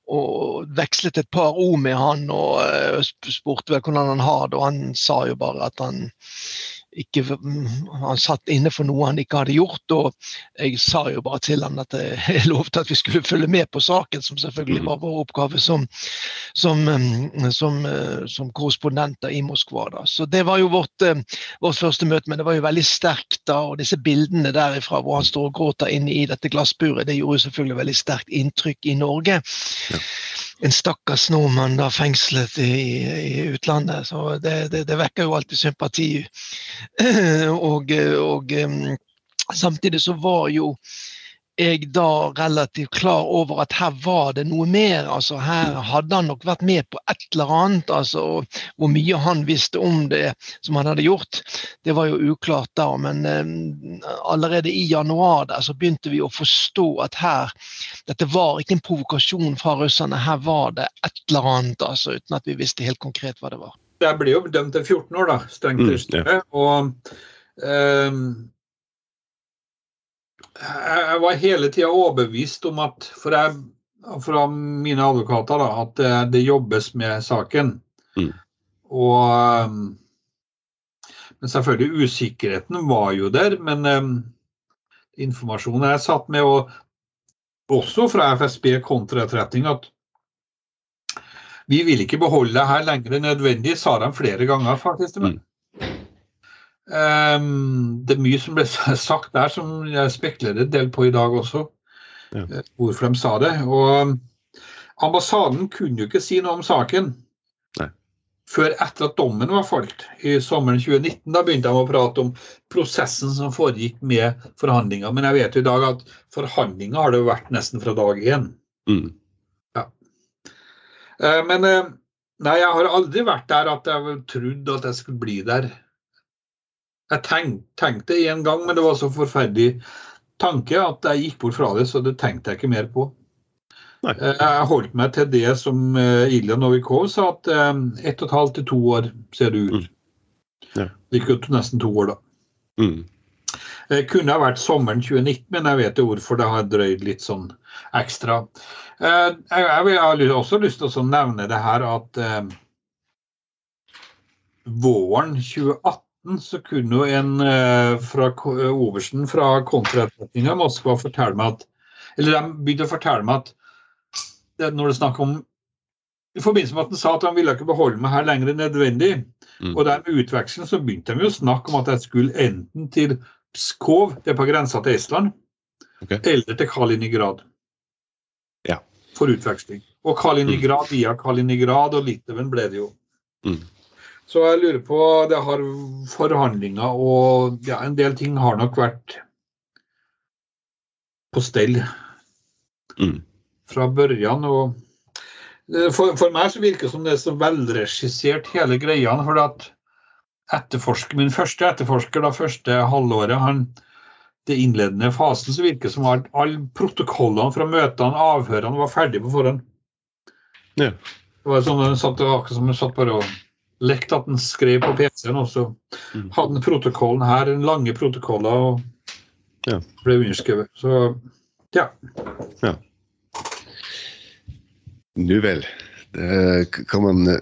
og vekslet et par ord med han og uh, spurte vel hvordan han har det, og han sa jo bare at han ikke, han satt inne for noe han ikke hadde gjort. Og jeg sa jo bare til han at jeg lovte at vi skulle følge med på saken, som selvfølgelig var vår oppgave som, som, som, som korrespondenter i Moskva. Da. Så det var jo vårt, vårt, første møte, men det var jo veldig sterkt da. Og disse bildene derifra hvor han står og gråter inne i dette glassburet, det gjorde selvfølgelig veldig sterkt inntrykk i Norge. Ja en stakkars nordmann da fengslet i, i utlandet. Så det, det, det, vekker jo alltid sympati. og, og samtidig så var jo jeg da relativt klar over at her var det noe mer. altså Her hadde han nok vært med på et eller annet. altså Hvor mye han visste om det som han hadde gjort, det var jo uklart da. Men eh, allerede i januar der så begynte vi å forstå at her Dette var ikke en provokasjon fra russerne, her var det et eller annet, altså, uten at vi visste helt konkret hva det var. Jeg ble jo dømt til 14 år, da, strengt mm, ja. og um jeg var hele tida overbevist om at for jeg, fra mine advokater da, at det, jobbes med saken. Mm. Og um, Men selvfølgelig, usikkerheten var jo der. Men um, informasjonen jeg satt med, og også fra FSB kontraetterretning, at vi vil ikke beholde det her lenger enn nødvendig, sa de flere ganger faktisk. Mm. Um, det er mye som ble sagt der som jeg spekulerer en del på i dag også, ja. Eh, hvorfor de sa det. Og ambassaden kunne jo ikke si noe om saken Nei. før etter at dommen var falt i sommeren 2019. Da begynte de å prate om prosessen som foregikk med forhandlinger. Men jeg vet jo i dag at forhandlinger har det jo vært nesten fra dag én. Mm. Ja. Uh, men uh, nei, jeg har aldri vært der at jeg trodde at jeg skulle bli der. Jeg tenk, tenkte en gang, men det var så forferdelig tanke at jeg gikk bort fra det, så det tenkte jeg ikke mer på. Nei. Eh, jeg holdt meg til det som eh, Ilja Novikov sa, at eh, ett og et halvt til to år ser det ut. Mm. Ja. Det gikk jo nesten to år, da. Mm. Det kunne ha vært sommeren 2019, men jeg vet jo hvorfor det har drøyd litt sånn ekstra. Jeg har også lyst til å nevne det her at våren 2018 så kunne jo en eh, fra oversten fra kontraetterretninga i Moskva fortelle meg at Eller de begynte å fortelle meg at det, når det er snakk om I forbindelse med at han sa at han ville ikke beholde meg her lenger enn nødvendig, mm. og der med utveksling, så begynte de jo å snakke om at jeg skulle enten til Pskov, det er på grensa til Estland, okay. eller til Kaliningrad. Ja. For utveksling. Og Kaliningrad mm. via Kaliningrad og Litauen ble det jo. Mm. Så jeg lurer på Det har forhandlinger og ja, en del ting har nok vært på stell mm. fra børjan. Og for, for, meg så virker det som det er så velregissert hele greia. For at etterforsker, min første etterforsker da første halvåret, han, det innledende fasen, så virker det som at alle protokollene fra møtene, avhørene, var ferdige på forhånd. Ja. Det var sånn, satt, akkurat som satt bare og lekt at han skrev på PC-en også. Mm. Hadde han protokollen her, den lange protokoller, og Ja. ble underskrevet. Så ja. Nu vel. Det kan man eh,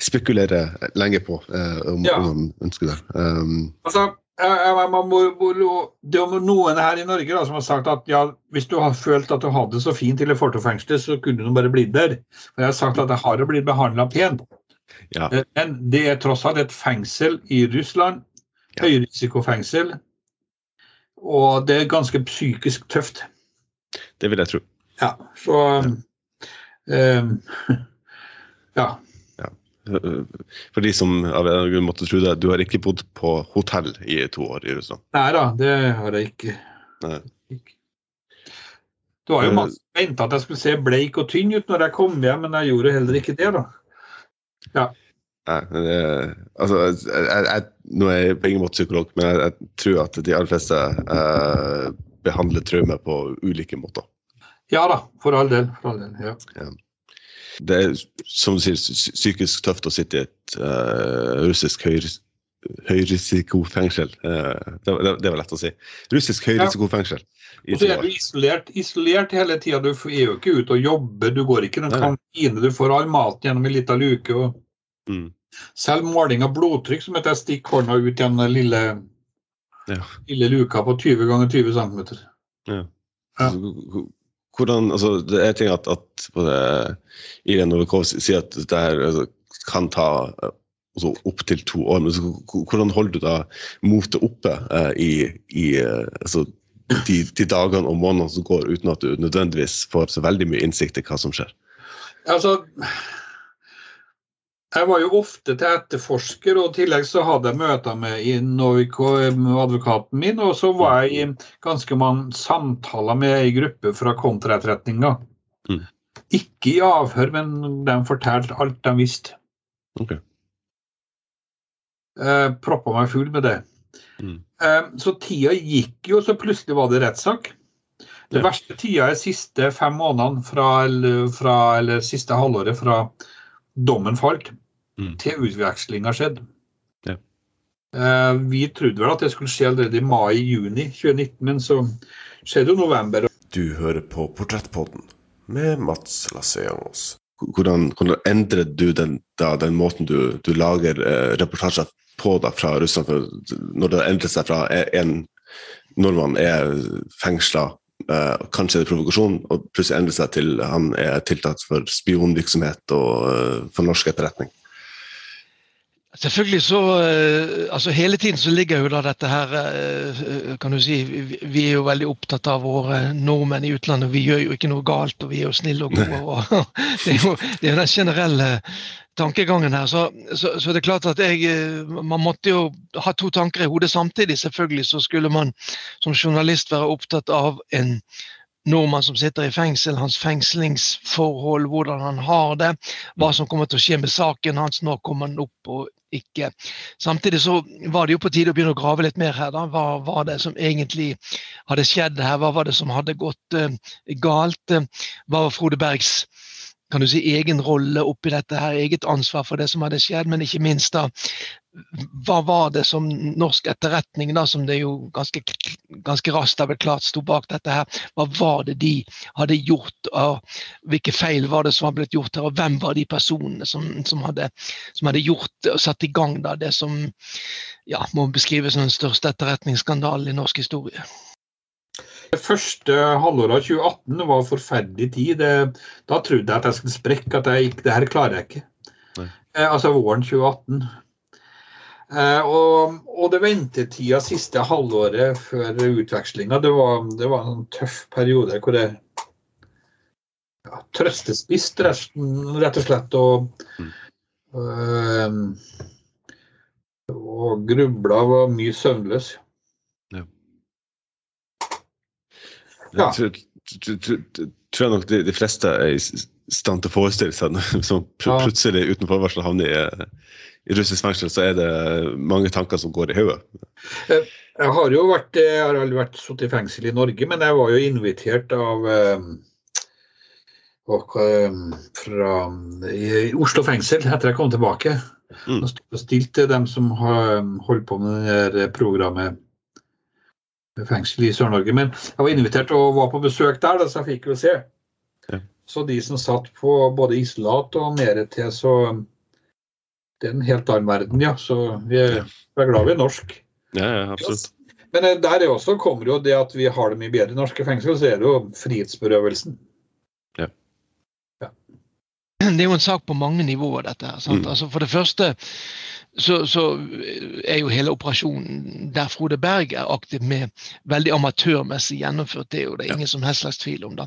spekulere lenge på, eh, om, Ja. om man ønsker det. Um, Altså, det er noen her i Norge da, som har sagt at ja, hvis du har følt at du hadde det så fint i Leforto-fengselet, så kunne du bare blitt der. Og jeg har sagt at jeg har blitt behandla pent. Ja. Eh, Men det er tross alt et fengsel i Russland. Ja. Høyrisikofengsel. Og det er ganske psykisk tøft. Det vil jeg tro. Ja, så um, Ja. ja. For de som av en grunn måtte tro det, du har ikke bodd på hotell i to år i Russland. Nei da, det har jeg ikke. Nei. Det var jo Eh. masse venta at jeg skulle se bleik og tynn ut når jeg kom hjem, men jeg gjorde heller ikke det, da. Nei, ja det, altså, jeg, jeg, nå er jeg på ingen måte psykolog, men jeg, jeg tror at de aller fleste eh, behandler traumer på ulike måter. Ja da, for all del. For all del ja. Det er som du sier, psykisk tøft å sitte i et uh, russisk høyris høyrisikofengsel. Eh, det, var lett å si. Russisk høyrisikofengsel. Ja. Og så er du isolert, isolert hele tida. Du er jo ikke ute og jobber, du går ikke i noen kantine. Du får all maten gjennom en liten luke. og Mm. Selv måling av blodtrykk, som heter stikk hånda ut gjennom den lille, Ja. lille luka på 20 ganger 20 cm. Ja. ja. Hvordan, altså, det er ting at, at Irene Novikov sier at det her altså, kan ta altså, opptil to år. Men så, hvordan holder du da motet oppe eh, i, i eh, altså, de, de dagene og månedene som går uten at du nødvendigvis får så veldig mye innsikt i hva som skjer? Altså, jeg var jo ofte til etterforsker, og i tillegg så hadde jeg møter med i advokaten min, og så var jeg i ganske mange samtaler med ei gruppe fra kontraetterretninga. Mm. Ikke i avhør, men de fortalte alt de visste. Ok. Eh, proppa meg full med det. Mm. Uh, så tida gikk jo, så plutselig var det rettssak. Det Ja. verste tida er siste fem månedene fra, eller, fra, eller siste halvåret fra dommen falt Mm. til utvekslinga skjedde. Ja. Uh, vi trodde vel at det skulle skje allerede i mai-juni 2019, men så skjedde jo november. Du hører på Portrettpodden med Mats Lasseangos. Hvordan, hvordan endrer du den, da, den måten du, du lager eh, reportasjer på da, fra Russland? Når det endrer seg fra en nordmann er fengsla, eh, kanskje er det provokasjon, og plutselig endrer seg til han er tiltalt for spionvirksomhet og eh, for norsk etterretning. Selvfølgelig så eh, altså Hele tiden så ligger jo da dette her eh, kan du si, vi- er jo veldig opptatt av våre nordmenn i utlandet. Vi gjør jo ikke noe galt, og vi er jo snille og gode. og Det er jo det er jo den generelle tankegangen her. Så, så, så det er klart at jeg eh, Man måtte jo ha to tanker i hodet samtidig. Selvfølgelig så skulle man som journalist være opptatt av en nordmann som sitter i fengsel, hans fengslingsforhold, hvordan han har det, hva som kommer til å skje med saken hans, når kommer han opp og ikke. Samtidig så var det jo på tide å begynne å grave litt mer her. da. Hva var det som egentlig hadde skjedd her? Hva var det som hadde gått uh, galt? Eh, Hva var Frode Bergs kan du si, egen rolle oppi dette her, eget ansvar for det som hadde skjedd, men ikke minst da hva var det som norsk etterretning, da, som det jo ganske, ganske raskt har blitt klart sto bak dette her, hva var det de hadde gjort, og hvilke feil var det som var blitt gjort her, og hvem var de personene som, som, hadde, som hadde gjort og satt i gang da, det som ja, må beskrives som den største etterretningsskandalen i norsk historie? Det første halvåret av 2018 var forferdelig tid. Det, da trodde jeg at jeg skulle sprekke, at jeg gikk, det her klarer jeg ikke. Nei. Eh, altså våren 2018. Eh, og, og det ventetida siste halvåret før utvekslinga, det var, det var en tøff periode hvor jeg ja, trøstespiste rett og slett. Og, Mm. øh, og grubla var mye søvnløs. Ja. Jeg tror, tror, tror, tror nok de, de fleste er i stand til å forestille seg som plutselig uten forvarsel havner i, eh, i russisk fengsel, så er det mange tanker som går i hodet. Jeg har jo vært, jeg har aldri vært sittet i fengsel i Norge, men jeg var jo invitert av eh, og, eh, fra i Oslo fengsel etter jeg kom tilbake. Mm. Stilt til dem som har holdt på med det programmet fengsel i Sør-Norge. Men jeg var invitert og var på besøk der, så jeg fikk jo se. Ja. Så de som satt på både isolat og mer til, så det er en helt annen verden, ja. Så vi er, vi er glad vi er norsk. Ja, ja absolutt. Men eh, der også kommer jo det at vi har det mye bedre i norske fengsel, så er det jo frihetsberøvelsen. Ja. ja. Det er jo en sak på mange nivåer, dette her. Mm. Altså for det første så, så, er jo hele operasjonen der Frode Berg er aktiv med, veldig amatørmessig gjennomført. Det er jo det ingen som helst slags tvil om. da.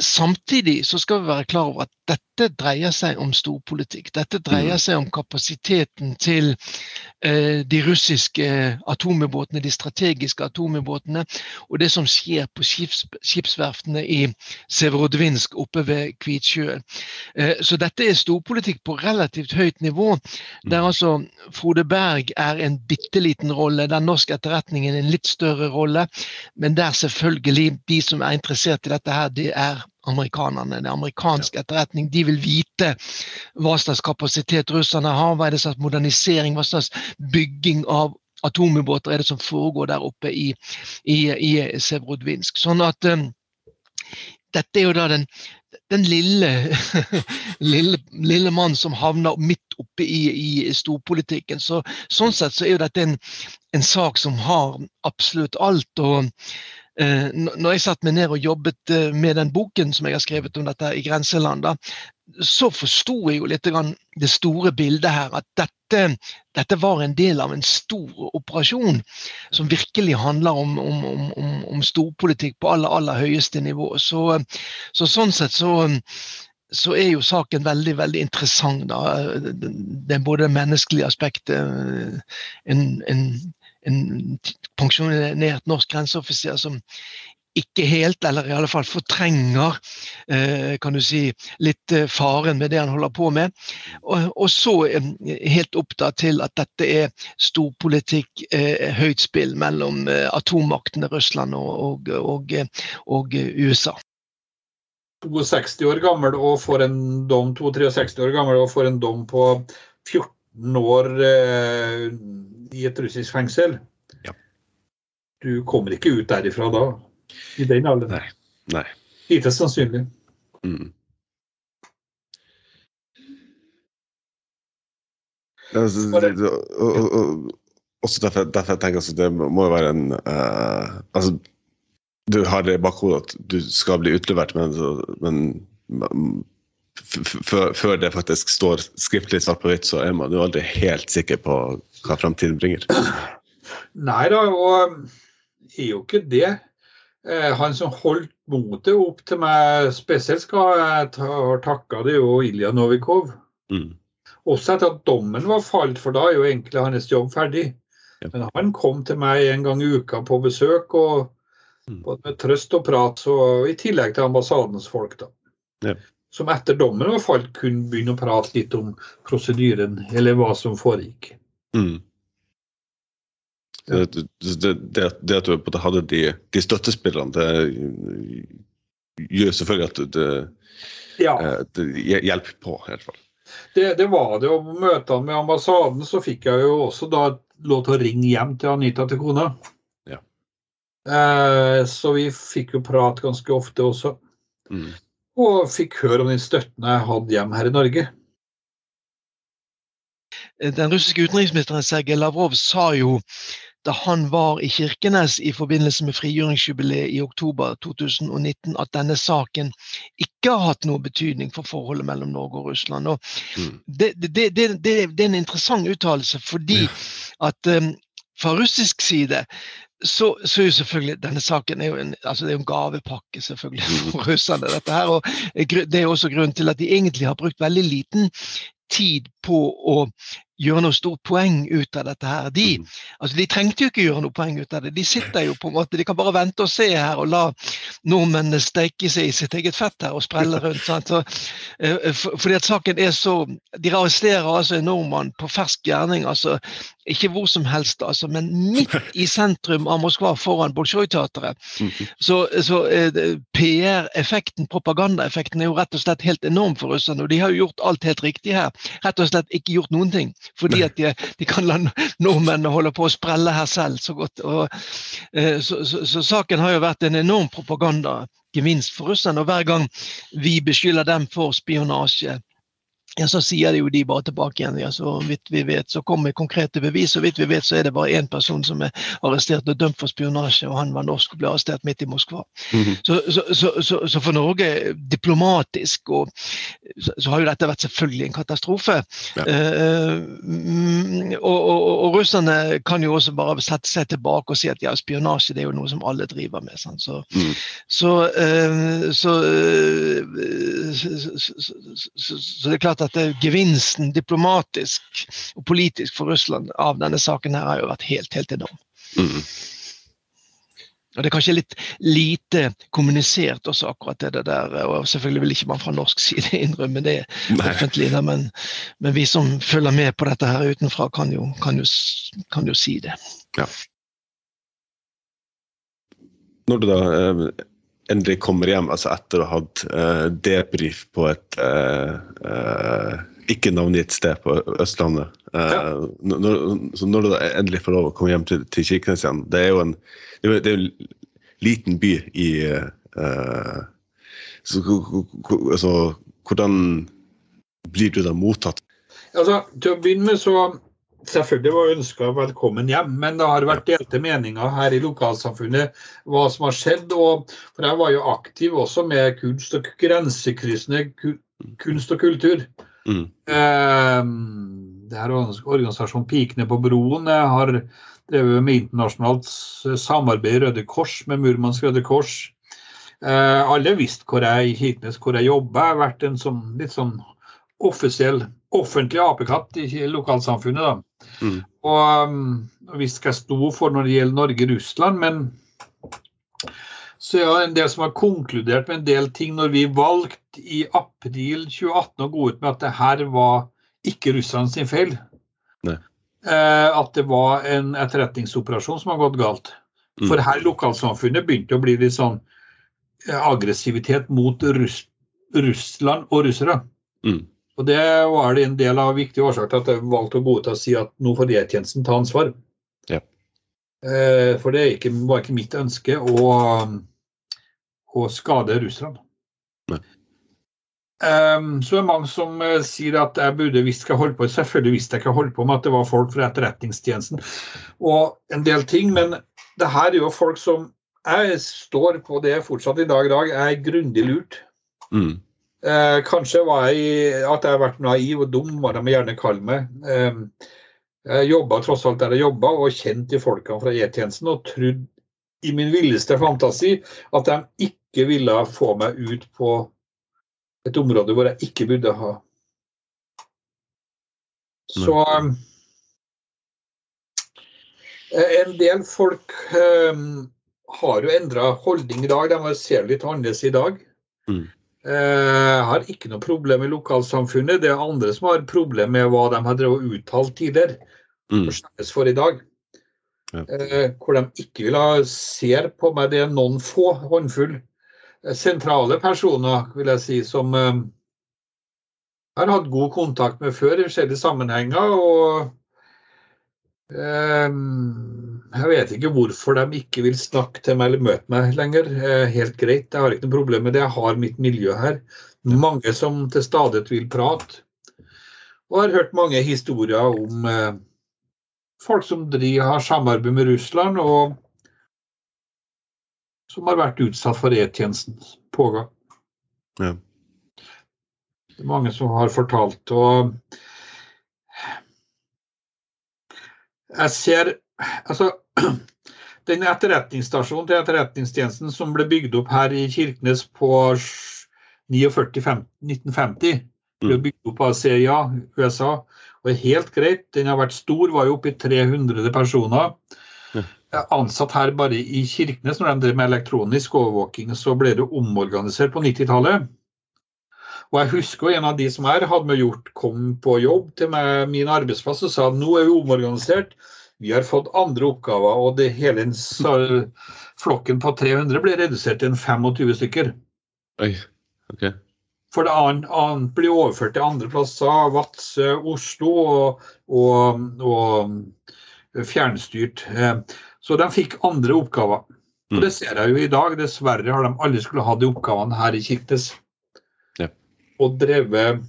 Samtidig så skal vi være klar over at dette dreier seg om storpolitikk. Dette dreier mm. seg om kapasiteten til eh, de russiske atomubåtene, de strategiske atomubåtene, og det som skjer på skips, skipsverftene i Severodvinsk oppe ved Kvitsjøen. Eh, så dette er storpolitikk på relativt høyt nivå. der mm. altså Frode Berg er en bitte liten rolle, der norsk etterretning er en litt større rolle. Men der selvfølgelig de som er interessert i dette her, det er amerikanerne. Det amerikanske etterretning. De vil vite hva slags kapasitet russerne har, hva er det slags modernisering, hva slags bygging av atomubåter er det som foregår der oppe i, i, i Sevrodvinsk. Sånn at um, dette er jo da den den lille, lille, lille mann som havner midt oppe i, i storpolitikken. Så, sånn sett så er jo dette en, en sak som har absolutt alt. og når jeg satte meg ned og jobbet eh, med den boken som jeg har skrevet om dette i Grenseland, da, så forsto jeg jo litt det store bildet her. At dette, dette, var en del av en stor operasjon som virkelig handler om, om, om, om storpolitikk på aller, aller høyeste nivå. Så, så sånn sett så, så er jo saken veldig veldig interessant. da. Det er både menneskelige aspektet, en, en, en pensjonert norsk grenseoffiser som ikke helt, eller i alle fall fortrenger eh, kan du si, litt eh, faren med det han holder på med. Og, og så eh, helt opptatt til at dette er storpolitikk, høyt spill mellom atommaktene Russland og, og, og USA. 62 år gammel og får en dom 62 år gammel og får en dom på 14 år i et russisk fengsel. Ja. Du kommer ikke ut derifra da? I den alderen. Nei. Nei. Lite sannsynlig. Mm. Altså, det, og, og, og, også derfor, derfor jeg tenker jeg det må jo være en uh, altså, Du har det i bakhodet at du skal bli utlevert, men, men før det faktisk står skriftlig svart på hvitt, så er man jo aldri helt sikker på hva framtiden bringer. Nei da, og er jo ikke det. Eh, han som holdt motet opp til meg spesielt, skal jeg ta, takka det jo Ilja Novikov. Mm. Også etter at dommen var falt, for da er jo egentlig hans jobb ferdig. Ja. Men han kom til meg en gang i uka på besøk, og mm. med trøst og prat, så, i tillegg til ambassadens folk. da. Ja. Som etter dommen var falt, kunne begynne å prate litt om prosedyren, eller hva som foregikk. Mm. Det, det, det, det, at du hadde de, de støttespillerne, det gjør selvfølgelig at det, ja. Eh, hjelper på. i hvert fall. Det, var det. Og på møtene med ambassaden så fikk jeg jo også da lov til å ringe hjem til Anita til kona. Ja. Eh, så vi fikk jo prat ganske ofte også. Mm. Og fikk høre om den støtten jeg hadde hjem her i Norge. Den russiske utenriksministeren Sergej Lavrov sa jo da han var i Kirkenes i forbindelse med frigjøringsjubileet i oktober 2019, at denne saken ikke har hatt noe betydning for forholdet mellom Norge og Russland. Og mm. det, det, det, det, er en interessant uttalelse, fordi at um, fra russisk side så, så er jo selvfølgelig denne saken er jo en, altså det er en gavepakke selvfølgelig mm. for russerne. dette her, og Det er også grunnen til at de egentlig har brukt veldig liten tid på å gjøre noe stort poeng ut av dette her. De, mm. altså, de trengte jo ikke gjøre noe poeng ut av det. De sitter jo på en måte, de kan bare vente og se her og la nordmennene steike seg i sitt eget fett her og sprelle rundt. Sant? Så, for, fordi at saken er så De arresterer altså en nordmann på fersk gjerning. altså ikke hvor som helst, altså, men midt i sentrum av Moskva, foran Bolsjoj-teatret. Mm. Så, så uh, PR-effekten, propagandaeffekten, er jo rett og slett helt enorm for russerne. Og de har jo gjort alt helt riktig her. Rett og slett ikke gjort noen ting. Fordi at de, de kan la nordmennene holde på å sprelle her selv så godt. Og, eh, så, så, så, saken har jo vært en enorm propagandagevinst for russerne. Og hver gang vi beskylder dem for spionasje, ja, så sier de jo de bare tilbake igjen. Ja, så vidt vi vet, så kommer konkrete bevis. Så vidt vi vet, så er det bare én person som er arrestert og dømt for spionasje, og han var norsk og ble arrestert midt i Moskva. Mm -hmm. så, så, så, for Norge, diplomatisk, og, så, har jo dette vært selvfølgelig en katastrofe. Ja. Eh, og, og, og, russerne kan jo også bare sette seg tilbake og si at ja, spionasje det er jo noe som alle driver med. Sant? Så, mm. så, eh, så, uh, så, det er klart at at gevinsten diplomatisk og politisk for Russland av denne saken her har jo vært helt, helt enorm. Mm. Og Det er kanskje litt lite kommunisert også, akkurat det der. og Selvfølgelig vil ikke man fra norsk side innrømme det offentlig, men, men, vi som følger med på dette her utenfra, kan jo, kan jo, kan jo si det. Ja. Når du da eh, endelig kommer hjem, altså etter å ha hatt uh, debrief på et uh, ikke navngitt sted på Østlandet. Ja. Når, så når du endelig får lov å komme hjem til, til Kirkenes igjen Det er jo en, det er, en liten by i så, altså, Hvordan blir du da mottatt? Altså, til å begynne med så selvfølgelig var ønska velkommen hjem, men det har vært delte meninger her i lokalsamfunnet hva som har skjedd. Og, for jeg var jo aktiv også med kunst og grensekryssende kunst og kultur. Mm. Eh, det her organisasjonen Pikene på broen jeg har drevet med internasjonalt samarbeid i Røde Kors med Murmansk Røde Kors. Eh, alle visste hvor jeg i Kirkenes hvor jeg jobba. Jeg har vært en sånn, litt sånn offisiell offentlig apekatt i lokalsamfunnet. da. Mm. Og um, vi skal stå for når det gjelder Norge-Russland, men så er det en del som har konkludert med en del ting når vi valgte i april 2018 å gå ut med at det her var ikke Russland sin feil. Eh, at det var en etterretningsoperasjon som har gått galt. Mm. For her lokalsamfunnet begynte å bli litt sånn eh, aggressivitet mot Russ Russland og russere. Mm. Og Det var det en del av viktige årsaker til at jeg valgte å gå ut og si at nå får E-tjenesten ta ansvar. Ja. Eh, for det ikke, var ikke mitt ønske å, å skade Russland. Um, så er det mange som uh, sier at jeg burde visst hva jeg holdt på Selvfølgelig visste jeg ikke holdt på med at det var folk fra Etterretningstjenesten og en del ting, men det her er jo folk som Jeg står på det fortsatt i dag i dag, jeg er grundig lurt. Mm. Eh, kanskje var jeg, at jeg har vært naiv og dum, må de gjerne kalle meg. Eh, jeg jobba tross alt der jeg jobba, og kjent de folkene fra E-tjenesten og trodd i min villeste fantasi at de ikke ville få meg ut på et område hvor jeg ikke burde ha. Så eh, En del folk eh, har jo endra holdning i dag. De ser litt annerledes i dag. Mm. Eh, har ikke noe problem med lokalsamfunnet. Det er andre som har problem med hva de har drevet uttalt tidligere. Mm. for i dag. Ja. Eh, hvor de ikke vil ha ser på meg. Det er noen få, håndfull eh, sentrale personer vil jeg si, som jeg har hatt god kontakt med før i forskjellige sammenhenger. og jeg vet ikke hvorfor de ikke vil snakke til meg eller møte meg lenger. Helt greit, jeg har ikke noe problem med det. Jeg har mitt miljø her. Mange som til stadighet vil prate. Og har hørt mange historier om eh, folk som driver, har samarbeid med Russland, og som har vært utsatt for E-tjenestens pågang. Ja. Det er mange som har fortalt. og jeg ser altså, Den etterretningsstasjonen til Etterretningstjenesten som ble bygd opp her i Kirkenes på 1950, ble mm. bygd opp av CIA, USA. Og er helt greit, den har vært stor, var jo oppe i 300 personer. Ansatt her bare i Kirkenes når de drev med elektronisk overvåking, så ble det omorganisert på 90-tallet. Og jeg husker en av de som her hadde med gjort, kom på jobb til meg, min arbeidsplass og sa nå er vi omorganisert, vi har fått andre oppgaver. Og det hele flokken på 300 ble redusert til en 25 stykker. Oi, ok. For det annet, annet blir overført til andre plasser, Vadsø, Oslo, og, og, og fjernstyrt. Så de fikk andre oppgaver. Og det ser jeg jo i dag. Dessverre har de alle skulle ha de oppgavene her i Kirkenes. Og drevet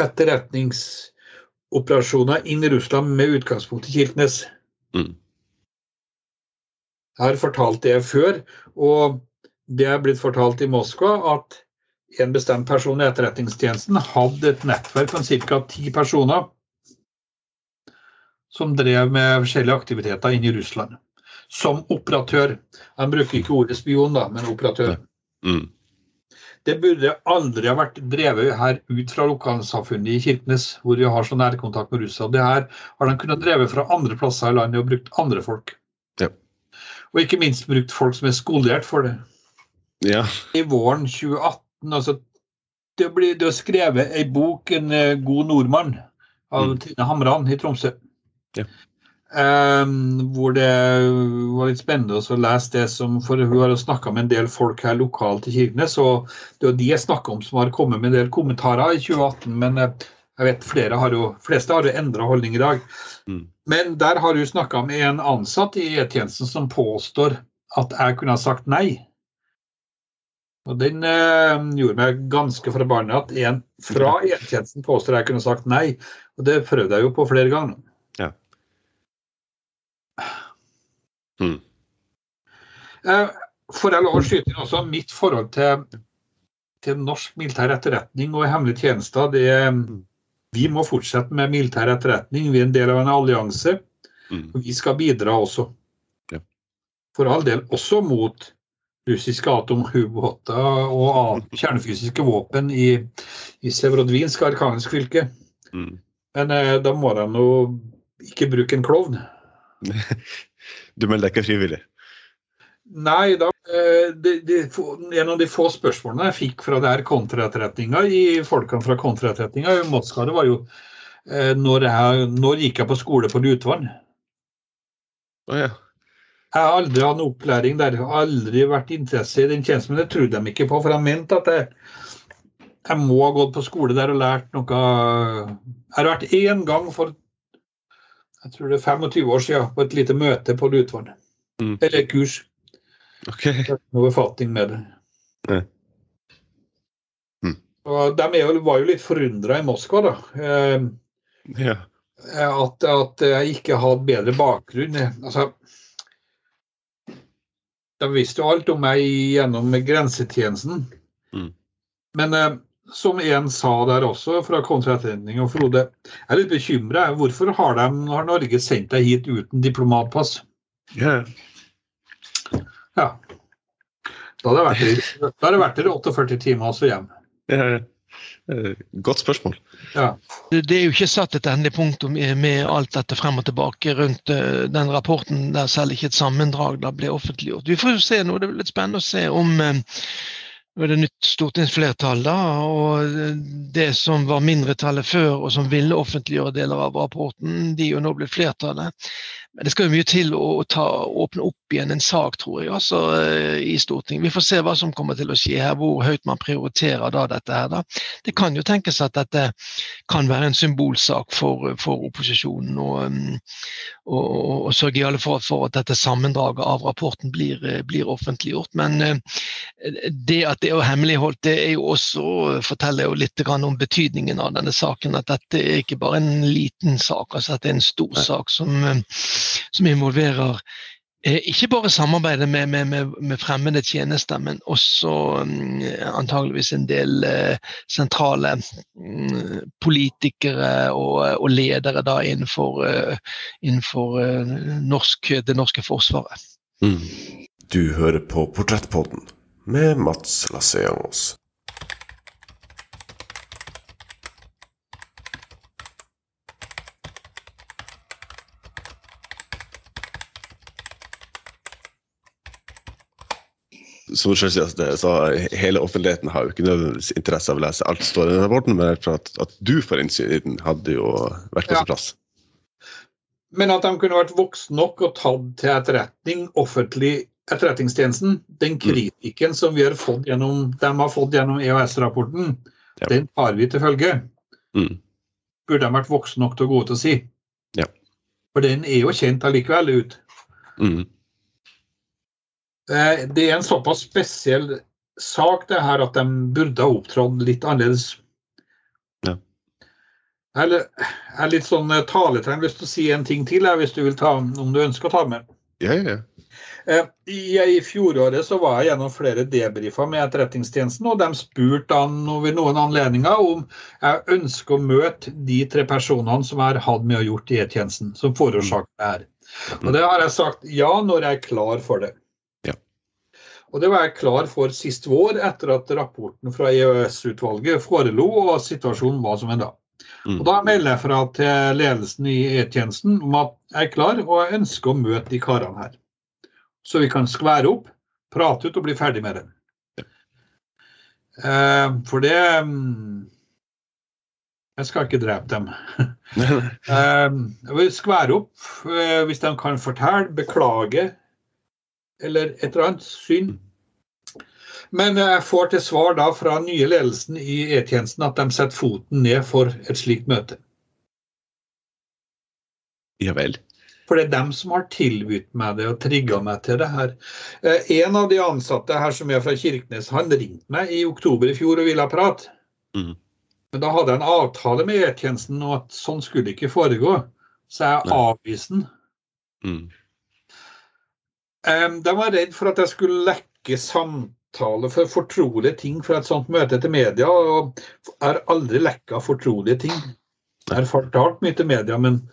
etterretningsoperasjoner inn i Russland med utgangspunkt i Kirkenes. Mm. Jeg har fortalt det før, og det er blitt fortalt i Moskva at en bestemt person i Etterretningstjenesten hadde et nettverk på ca. ti personer som drev med forskjellige aktiviteter inn i Russland. Som operatør. Han bruker ikke ordet spion, da, men operatør. Mm. Det burde aldri ha vært drevet her ut fra lokalsamfunnet i Kirkenes, hvor vi har så nærkontakt med Russland. Det her har de kunnet drevet fra andre plasser i landet og brukt andre folk. Ja. Og ikke minst brukt folk som er skolert for det. Ja. I våren 2018 altså, det, ble, det skrevet ei bok, 'En eh, god nordmann', av Mm. Trine Hamran i Tromsø. Ja. Ehm, hvor det var litt spennende å lese det som For hun har snakka med en del folk her lokalt i Kirkenes, og det er de jeg snakker om som har kommet med en del kommentarer i 2018. Men eh, jeg vet flere har jo, fleste har jo endra holdning i dag. Mm. Men der har hun snakka med en ansatt i E-tjenesten som påstår at jeg kunne ha sagt nei. Og Den eh, gjorde meg ganske forbanna at en fra E-tjenesten påstår jeg kunne sagt nei. Og det prøvde jeg jo på flere ganger. Ja. Mm. Eh, Får jeg lov å skyte inn også mitt forhold til, til norsk militær etterretning og hemmelige tjenester. Det, vi må fortsette med militær etterretning. Vi er en del av en allianse. Mm. og Vi skal bidra også. Ja. For all del også mot russiske atomubåter og kjernefysiske våpen i, i Sevrodvinsk, arkansk fylke. Mm. Men eh, da må de nå ikke bruke en klovn. Du melder deg ikke frivillig? Nei, da, de, det, det, en av de få spørsmålene jeg fikk fra det her kontraetterretninga i folkene fra kontraetterretninga i Moskva, det var jo eh, når, jeg, når gikk jeg på skole på Lutvann? Oh, ja. Jeg har aldri hatt noe opplæring der, jeg har aldri vært interesse i den tjenesten, men det trodde de ikke på, for de mente at jeg, jeg må ha gått på skole der og lært noe Jeg har vært én gang for jeg tror det er 25 år siden på et lite møte på Lutvann. Mm. Eller et kurs. Ok. Noe befatning med det. Mm. Og de jo, var jo litt forundra i Moskva, da. Eh, Ja. at, at jeg ikke hadde bedre bakgrunn. Altså, de visste jo alt om meg gjennom grensetjenesten. Mm. Men eh, som en sa der også, fra kontraetterretning og Frode, jeg er litt bekymra. Hvorfor har, de, har Norge sendt deg hit uten diplomatpass? Ja. Ja. Da hadde jeg vært der, da hadde jeg vært der i 48 timer og så hjem. Eh, Godt spørsmål. Ja. Det det er jo ikke satt et endelig punktum med alt dette frem og tilbake rundt eh, den rapporten, der selv ikke et sammendrag da ble offentliggjort. Vi får jo se nå, Det blir litt spennende å se om eh, nå er det nytt stortingsflertall, da, og det som var mindretallet før, og som ville offentliggjøre deler av rapporten, de er jo nå blitt flertallet. Men det skal jo mye til å ta, åpne opp igjen en sak, tror jeg, altså, eh, i Stortinget. Vi får se hva som kommer til å skje her, hvor høyt man prioriterer da dette her. da. Det kan jo tenkes at dette kan være en symbolsak for, for opposisjonen. Og, um, og, og, og sørge i alle fall for at dette sammendraget av rapporten blir, eh, blir offentliggjort. Men eh, det at det er hemmeligholdt, det er jo også, forteller jo litt om betydningen av denne saken. At dette er ikke bare en liten sak, altså at det er en stor sak som, eh, som involverer Ikke bare samarbeidet med, med, med, med fremmede tjenester, men også um, antageligvis en del uh, sentrale um, politikere og, og ledere da innenfor, uh, innenfor uh, norsk, det norske forsvaret. Mm. Du hører på Portrettpodden med Mats Lasseangos. Selv sier, altså, så hele offentligheten har jo ikke nødvendigvis interesse av å lese alt står i den rapporten, men at, at du får innsyn hadde jo vært på Ja. sin plass. Men at de kunne vært voksne nok og tatt til etterretning offentlig Etterretningstjenesten, den kritikken som vi har fått gjennom, de har fått gjennom EOS-rapporten, Ja. den tar vi til følge. Mm. Burde de vært voksne nok til å gå ut og si. Ja. For den er jo kjent allikevel ut. Mm. Eh, Det er en såpass spesiell sak det her at de burde ha opptrådt litt annerledes. Ja. Eller, jeg er litt sånn taletegn, taletrenger lyst til å si en ting til, jeg, hvis du vil ta, om du ønsker å ta med. Ja, ja, ja. Eh, I, I fjoråret så var jeg gjennom flere debrifer med Etterretningstjenesten, og de spurte han noen anledninger om jeg ønsker å møte de tre personene som jeg har hatt med å gjort i E-tjenesten, som forårsaker det her. Og det har jeg sagt ja når jeg er klar for det. Og det var jeg klar for sist vår, etter at rapporten fra EØS-utvalget forelo og situasjonen var som en da. Mm. Og Da melder jeg fra til ledelsen i E-tjenesten om at jeg er klar og jeg ønsker å møte de karene her. Så vi kan skvære opp, prate ut og bli ferdig med det. Eh, for det mm, Jeg skal ikke drepe dem. Eh, jeg vil skvære opp eh, hvis de kan fortelle, beklage eller et eller annet syn. Men jeg får til svar da fra nye ledelsen i E-tjenesten at de setter foten ned for et slikt møte. ja vel. For det er dem som har tilbudt meg det og trigga meg til det her. Eh, en av de ansatte her som er fra Kirkenes, han ringte meg i oktober i fjor og ville prate. Mm. Men da hadde jeg en avtale med E-tjenesten om at sånn skulle det ikke foregå. Så jeg avviste den. Mm. De var redd for at jeg skulle lekke samtale for fortrolige ting fra et sånt møte til media. og er aldri lekka fortrolige ting. Jeg har fortalt mye til media, men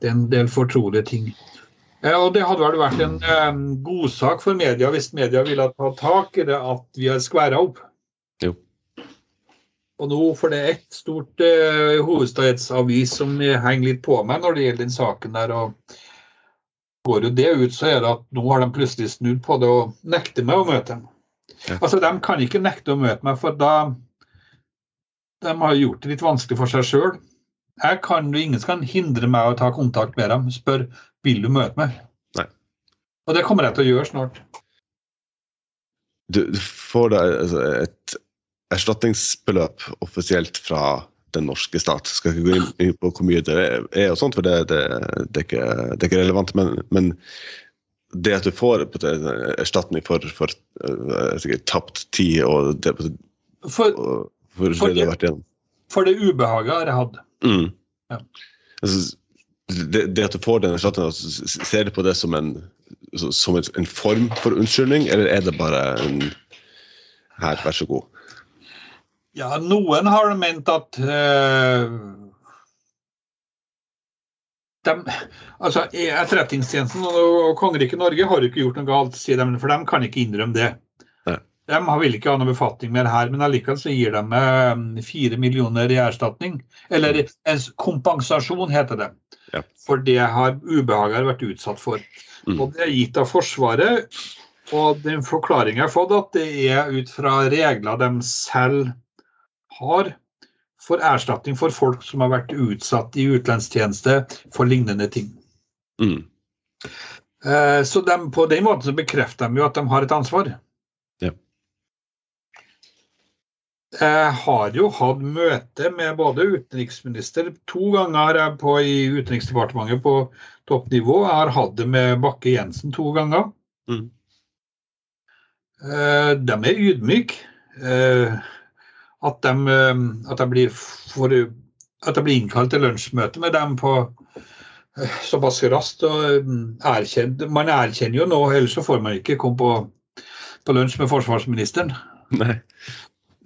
det er en del fortrolige ting. Og Det hadde vel vært en eh, godsak for media hvis media ville ta tak i det at vi har skværa opp. Jo. Og nå, for det er ett stort eh, hovedstadsavis som henger litt på meg når det gjelder den saken der. og Går jo det ut, så er det at nå har de plutselig snudd på det og nekter meg å møte dem. Altså, De kan ikke nekte å møte meg, for da de har gjort det litt vanskelig for seg sjøl. Ingen kan hindre meg å ta kontakt med dem. Spør vil du møte meg. Nei. Og det kommer jeg til å gjøre snart. Du, du får da altså, et erstatningsbeløp offisielt fra den norske stat. Skal ikke gå inn på hvor mye det er, og sånt, for det, det, det, er, ikke, det er ikke relevant. Men, men det at du får erstatning for, for sikkert tapt tid og det, For, og, for For det vært for det ubehaget har jeg hatt. mm. Ja. altså, det, det at du får den erstatningen, altså, ser du på det som en, som en, en form for unnskyldning, eller er det bare en Her, vær så god. Ja, noen har ment at eh, dem- altså, Etterretningstjenesten og kongeriket Norge har jo ikke gjort noe galt, sier de, for de kan ikke innrømme det. Nei. De vil ikke ha noen befatning med det her, men allikevel så gir de meg fire millioner i erstatning. Eller en kompensasjon, heter det. Ja. For det har ubehaget vært utsatt for. Mm. Og det er gitt av Forsvaret. Og den forklaringen jeg har fått, at det er ut fra regler de selv har for erstatning for folk som har vært utsatt i utenlandstjeneste for lignende ting. Mm. Eh, Så de, på den måten så bekrefter de jo at de har et ansvar. Ja. Jeg har jo hatt møte med både utenriksminister To ganger på i Utenriksdepartementet på toppnivå. Jeg har hatt det med Bakke-Jensen to ganger. Mm. Eh, De er ydmyke. At de, at de, blir for, at jeg blir innkalt til lunsjmøte med dem på eh, såpass raskt. og erkjent, Man erkjenner jo nå, ellers så får man ikke komme på, på lunsj med forsvarsministeren. Nei.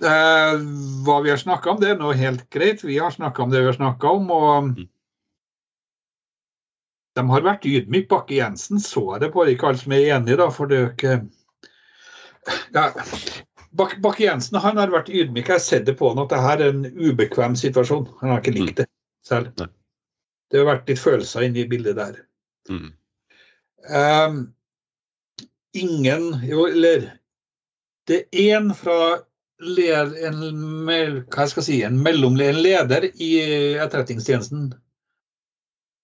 Eh, hva vi har snakka om, det er nå helt greit. Vi har snakka om det vi har snakka om. og Mm. De har vært ydmyke. Bakke-Jensen så det på, ikke alle som er enige, da, for det er jo ikke ja. Bak- Bakke-Jensen han har vært ydmyk. Jeg har sett det på han at det her er en ubekvem situasjon. Han har ikke likt det selv. Nei. Det har vært litt følelser inne i bildet der. Mm. Um, ingen jo, Eller det er en fra led, en, hva jeg skal si, en mellomleder i etterretningstjenesten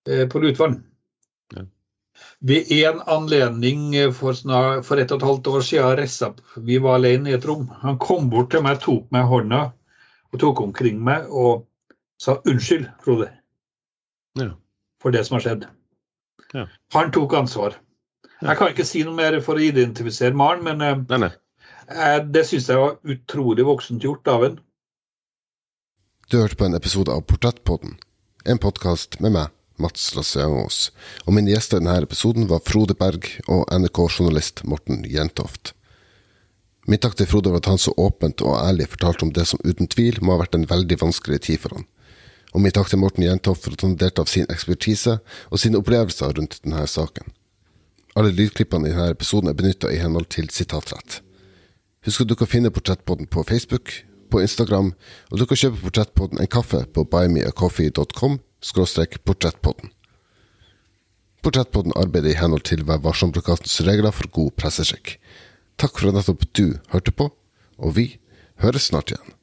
eh, på Lutvann. Ja. Ved en anledning for, snart, for et og et halvt år siden reiste Vi var alene i et rom. Han kom bort til meg, tok meg i hånda og tok omkring meg og sa unnskyld, Frode, Ja. for det som har skjedd. Ja. Han tok ansvar. Jeg kan ikke si noe mer for å identifisere Maren, men eh, Nei, nei. eh, det syns jeg var utrolig voksent gjort av en. Du hørte på en episode av Portrettpodden, en podkast med meg, Mats Lasseangos, og mine gjester i denne episoden var Frode Berg og NRK-journalist Morten Jentoft. Min takk til Frode for at han så åpent og ærlig fortalte om det som uten tvil må ha vært en veldig vanskelig tid for han. Og min takk til Morten Jentoft for at han delte av sin ekspertise og sine opplevelser rundt denne saken. Alle lydklippene i denne episoden er benytta i henhold til sitatrett. Husk at du kan finne Portrettpodden på Facebook, på Instagram, og du kan kjøpe Portrettpodden en kaffe på buymeacoffee.com skråstrek portrettpodden. Portrettpodden arbeider i henhold til Vær varsom-plakatens regler for god presseskikk. Takk for at nettopp du hørte på, og vi høres snart igjen.